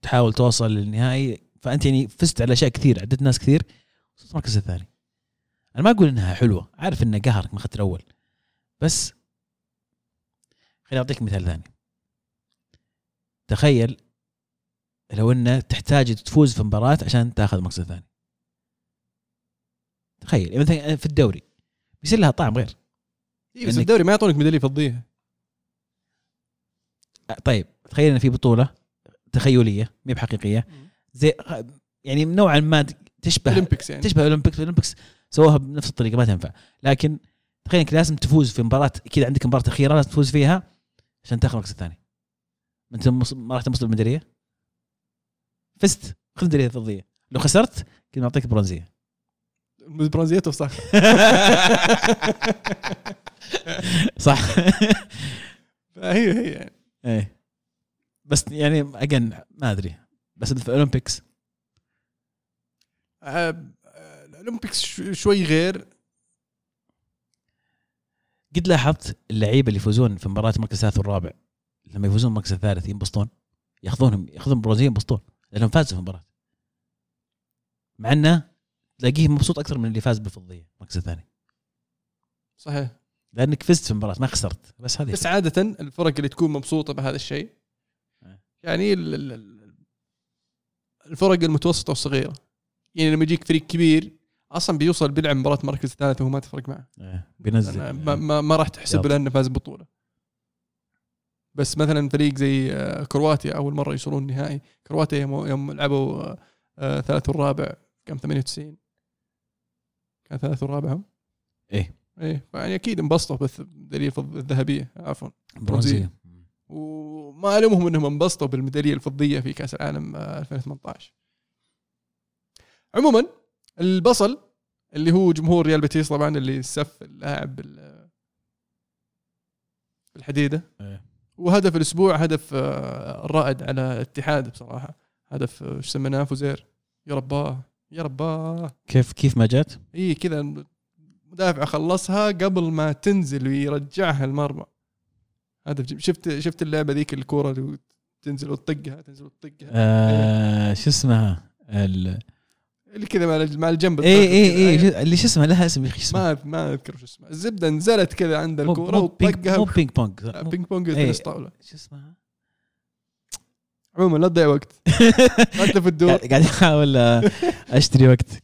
وتحاول توصل للنهائي. فأنت يعني فزت على أشياء كثير عدت ناس كثير وصلت المركز الثاني. أنا ما أقول إنها حلوة عارف انه قهرك ما اخذت الأول. بس خليني أعطيك مثال ثاني. تخيل لو انه تحتاج تفوز في مباراة عشان تأخذ المركز الثاني تخيل يعني مثلا في الدوري بيصير لها طعم غير. إيه بس الدوري ما يعطونك ميدالية فضية. طيب تخيل إن في بطولة تخيلية مي بحقيقية زي يعني نوعا ما تشبه اولمبيكس يعني. تشبه الاولمبيكس الاولمبيكس سووها بنفس الطريقة ما تنفع. لكن تخيل إنك لازم تفوز في مباراة كذا عندك مباراة أخيرة لازم تفوز فيها عشان تاخذ المركز الثاني. ما أنت ما راح توصل الميدالية؟ فزت خذ ميدالية فضية. لو خسرت كنت معطيك برونزية. البرونزيات صح. صح. هي هي. يعني إيه. بس يعني اجن ما أدري. بس في الاولمبيكس الاولمبيكس شو- شوي غير. قد لاحظت اللعيبة اللي يفوزون في مباراة المركز الثالث والرابع؟ لما يفوزون المركز الثالث ينبسطون ياخذونهم ياخذون برونزيه ينبسطون لأنهم فازوا في المباراة. مع إنه تلاقيه مبسوط أكثر من اللي فاز بالفضية المركز الثاني. صحيح. لأنك فزت في المباراة ما خسرت. بس هذه بس عادة الفرق اللي تكون مبسوطة بهذا الشيء. يعني ال- ال- ال- الفرق المتوسطة والصغيرة. يعني لما يجيك فريق كبير أصلا بيوصل بيلعب مباراة مركز ثالث وهو ما تفرق معه. إيه، بينزل. ما, ما, ما راح تحسب. لأنه فاز بطولة. بس مثلا فريق زي آه، كرواتيا أول مرة يوصلون النهائي كرواتيا يوم, لعبوا آه، آه، ثالث والرابع كم 98 كان ثالث والرابع هم إيه. إيه يعني أكيد انبسطوا بالميداليه الذهبية عفوا. برونزية. وما ألومهم إنهم انبسطوا بالميدالية الفضية في كأس العالم آه، 2018 عموما البصل اللي هو جمهور ريال بيتيس طبعا اللي سف اللاعب بالحديده إيه. وهدف الأسبوع هدف آه، الرائد على الاتحاد بصراحة. هدف آه، إيش سميناه فوزير. يا رباه يا رباه كيف كيف ما جات؟ اي كذا مدافع خلصها قبل ما تنزل ويرجعها المرمى. هدف شفت شفت اللعبة ذيك الكورة اللي تنزل وتطقها تنزل وتطقها. آه شو اسمها؟ ال- اللي كذا مع الجنب اي اي. اي اللي شو اسمه لها اسم يا أخي ما ما أذكر شو اسمه. الزبدة نزلت كذا عند الكورة وطقها مو بينج بونج بينج بونج. تنس طاوله شو اسمها عموما لا تضيع وقت. لا تلف الدور. قاعد أحاول آه، أشتري وقت.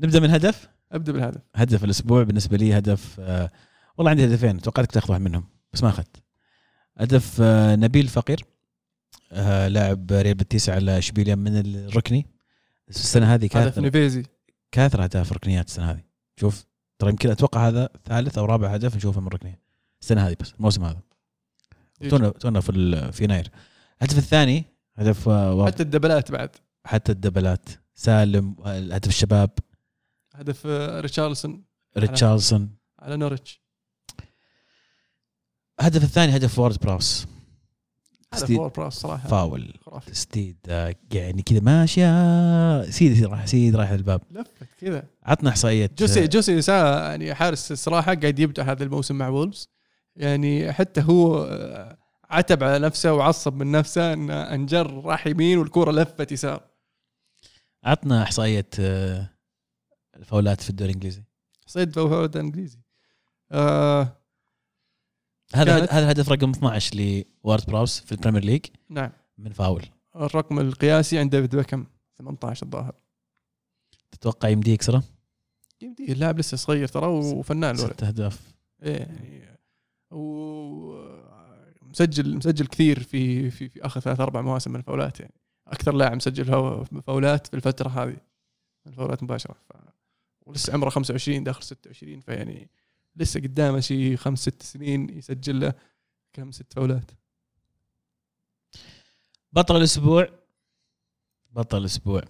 نبدأ من هدف؟ أبدأ بالهدف. هدف الأسبوع بالنسبة لي هدف آه، والله عندي هدفين توقعتك تاخذ واحد منهم بس ما أخذت. هدف آه، نبيل فقير آه، لاعب ريال بتيس على إشبيليا من الركني. السنة هذه هدف كاثر نيفيزي كاثر اهداف ركنيات السنة هذه. شوف ترى يمكن أتوقع هذا ثالث أو رابع هدف نشوفه من ركنيه السنة هذه بس الموسم هذا. تونا تونا في في يناير. الهدف الثاني هدف آه، واضح. حتى الدبلات بعد. حتى الدبلات. سالم هدف الشباب. هدف آه، ريتشارلسون. ريتشارلسون. على نورتش. الهدف الثاني هدف وورد براوس. سيده صراحة. فاول. خرافي. سيده آه، يعني كذا ماشية. سيده سيده راح سيده رايح الباب لفت كذا. عطنا إحصائية جوسي آه، جوسي سا يعني حارس الصراحة قاعد يبدع هذا الموسم مع وولفز. يعني حتى هو آه، عتب على نفسه وعصب من نفسه إن أنجر راح يمين والكورة لفت يسار. عطنا إحصائية الفاولات في الدوري الإنجليزي. صيد فوهود إنجليزي. آه هذا هذا هدف رقم 12 لوارد براوس في البريمير ليج. نعم. من فاول. الرقم القياسي عند ديفيد بيكم 18 الظاهر. تتوقع يمديه يكسره؟ يمديه. اللاعب لسه صغير ترى وفنان الولد. ست أهداف. إيه يعني ومسجل مسجل كثير في في في آخر ثلاث أربع مواسم من الفاولات يعني. أكثر لاعب مسجل فاولات في الفترة هذه الفاولات مباشرة. ف... ولسه عمره 25 داخل 26 فيعني لسه قدامه شيء خمس ست سنين يسجل له كم ست فاولات. بطل الأسبوع. بطل الأسبوع.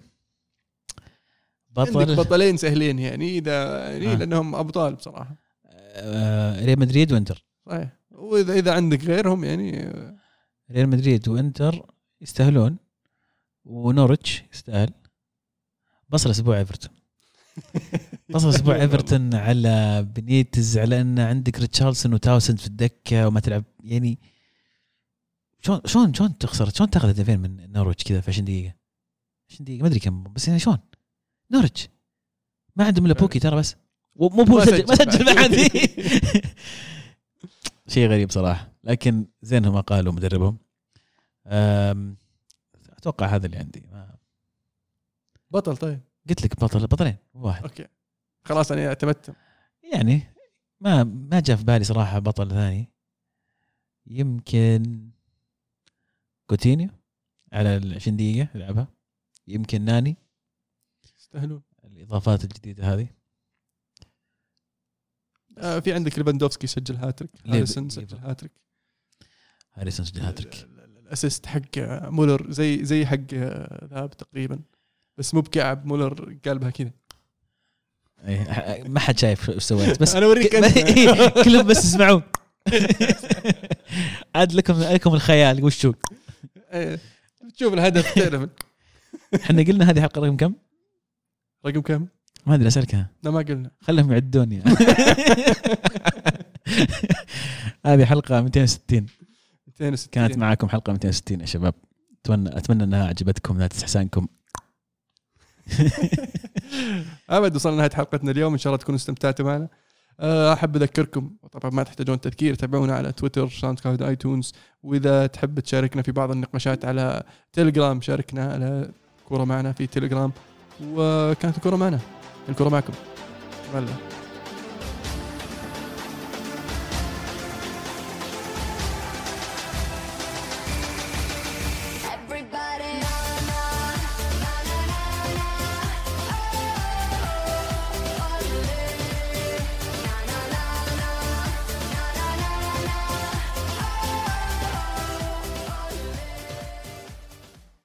عندك بطل بطلين سهلين يعني إذا يعني آه. لأنهم أبطال بصراحة. آه، ريال مدريد وإنتر. صحيح. واذا إذا عندك غيرهم يعني ريال مدريد وإنتر يستاهلون ونورتش يستاهل. بصل أسبوع إيفرتون. بصل أسبوع إيفرتون على بنيتز على أن عندك ريتشارلسون وتاوسند في الدكة وما تلعب. يعني شلون شلون شلون تخسر؟ شلون تاخذ هدفين من نورويتش كذا في 20 دقيقة؟ 20 دقيقة ما أدري كم. بس يعني شلون؟ نورتش ما عندهم إلا بوكي ترى بس. مو بو ما سجل ما سجل بعد. بعد. شيء غريب صراحة. لكن زين هم قالوا مدربهم. أتوقع هذا اللي عندي. ما بطل طيب. قلت لك بطل بطلين. مو واحد. okay. خلاص أنا اعتمدت يعني ما ما جاء في بالي صراحة بطل ثاني. يمكن كوتينيو على ال 20 دقيقة يلعبها يمكن ناني. يستاهلون. الإضافات الجديدة هذه. آه في عندك ليفاندوفسكي سجل هاتريك. هاريسون سجل هاتريك. هاريسون سجل هاتريك. ال- ال- ال assist حق مولر زي زي حق آه، ذهب تقريبا. بس مو بكعب مولر قلبها كذا. ما حد شايف إيش سويت بس أنا أوريك إيه، كلهم بس يسمعون عاد لكم لكم الخيال وش شو؟ إيه، تشوف الهدف تعرف. إحنا قلنا هذه حلقة رقم كم؟ رقم كم؟ ما أدري اسالك. لا ما قلنا. خلهم يعدون يعني. هذه حلقة 260 260 كانت معاكم حلقة 260 يا شباب. اتمنى أتمنى أنها عجبتكم انها تستحسنكم. ابد وصلنا لنهاية حلقتنا اليوم. إن شاء الله تكونوا استمتعتوا معنا. آه، أحب أذكركم طبعا ما تحتاجون تذكير تابعونا على تويتر ساوند كلاود آيتونز. وإذا تحب تشاركنا في بعض النقاشات على تليجرام شاركنا على كورة معنا في تليجرام. وكانت الكورة معنا. الكورة معكم. والله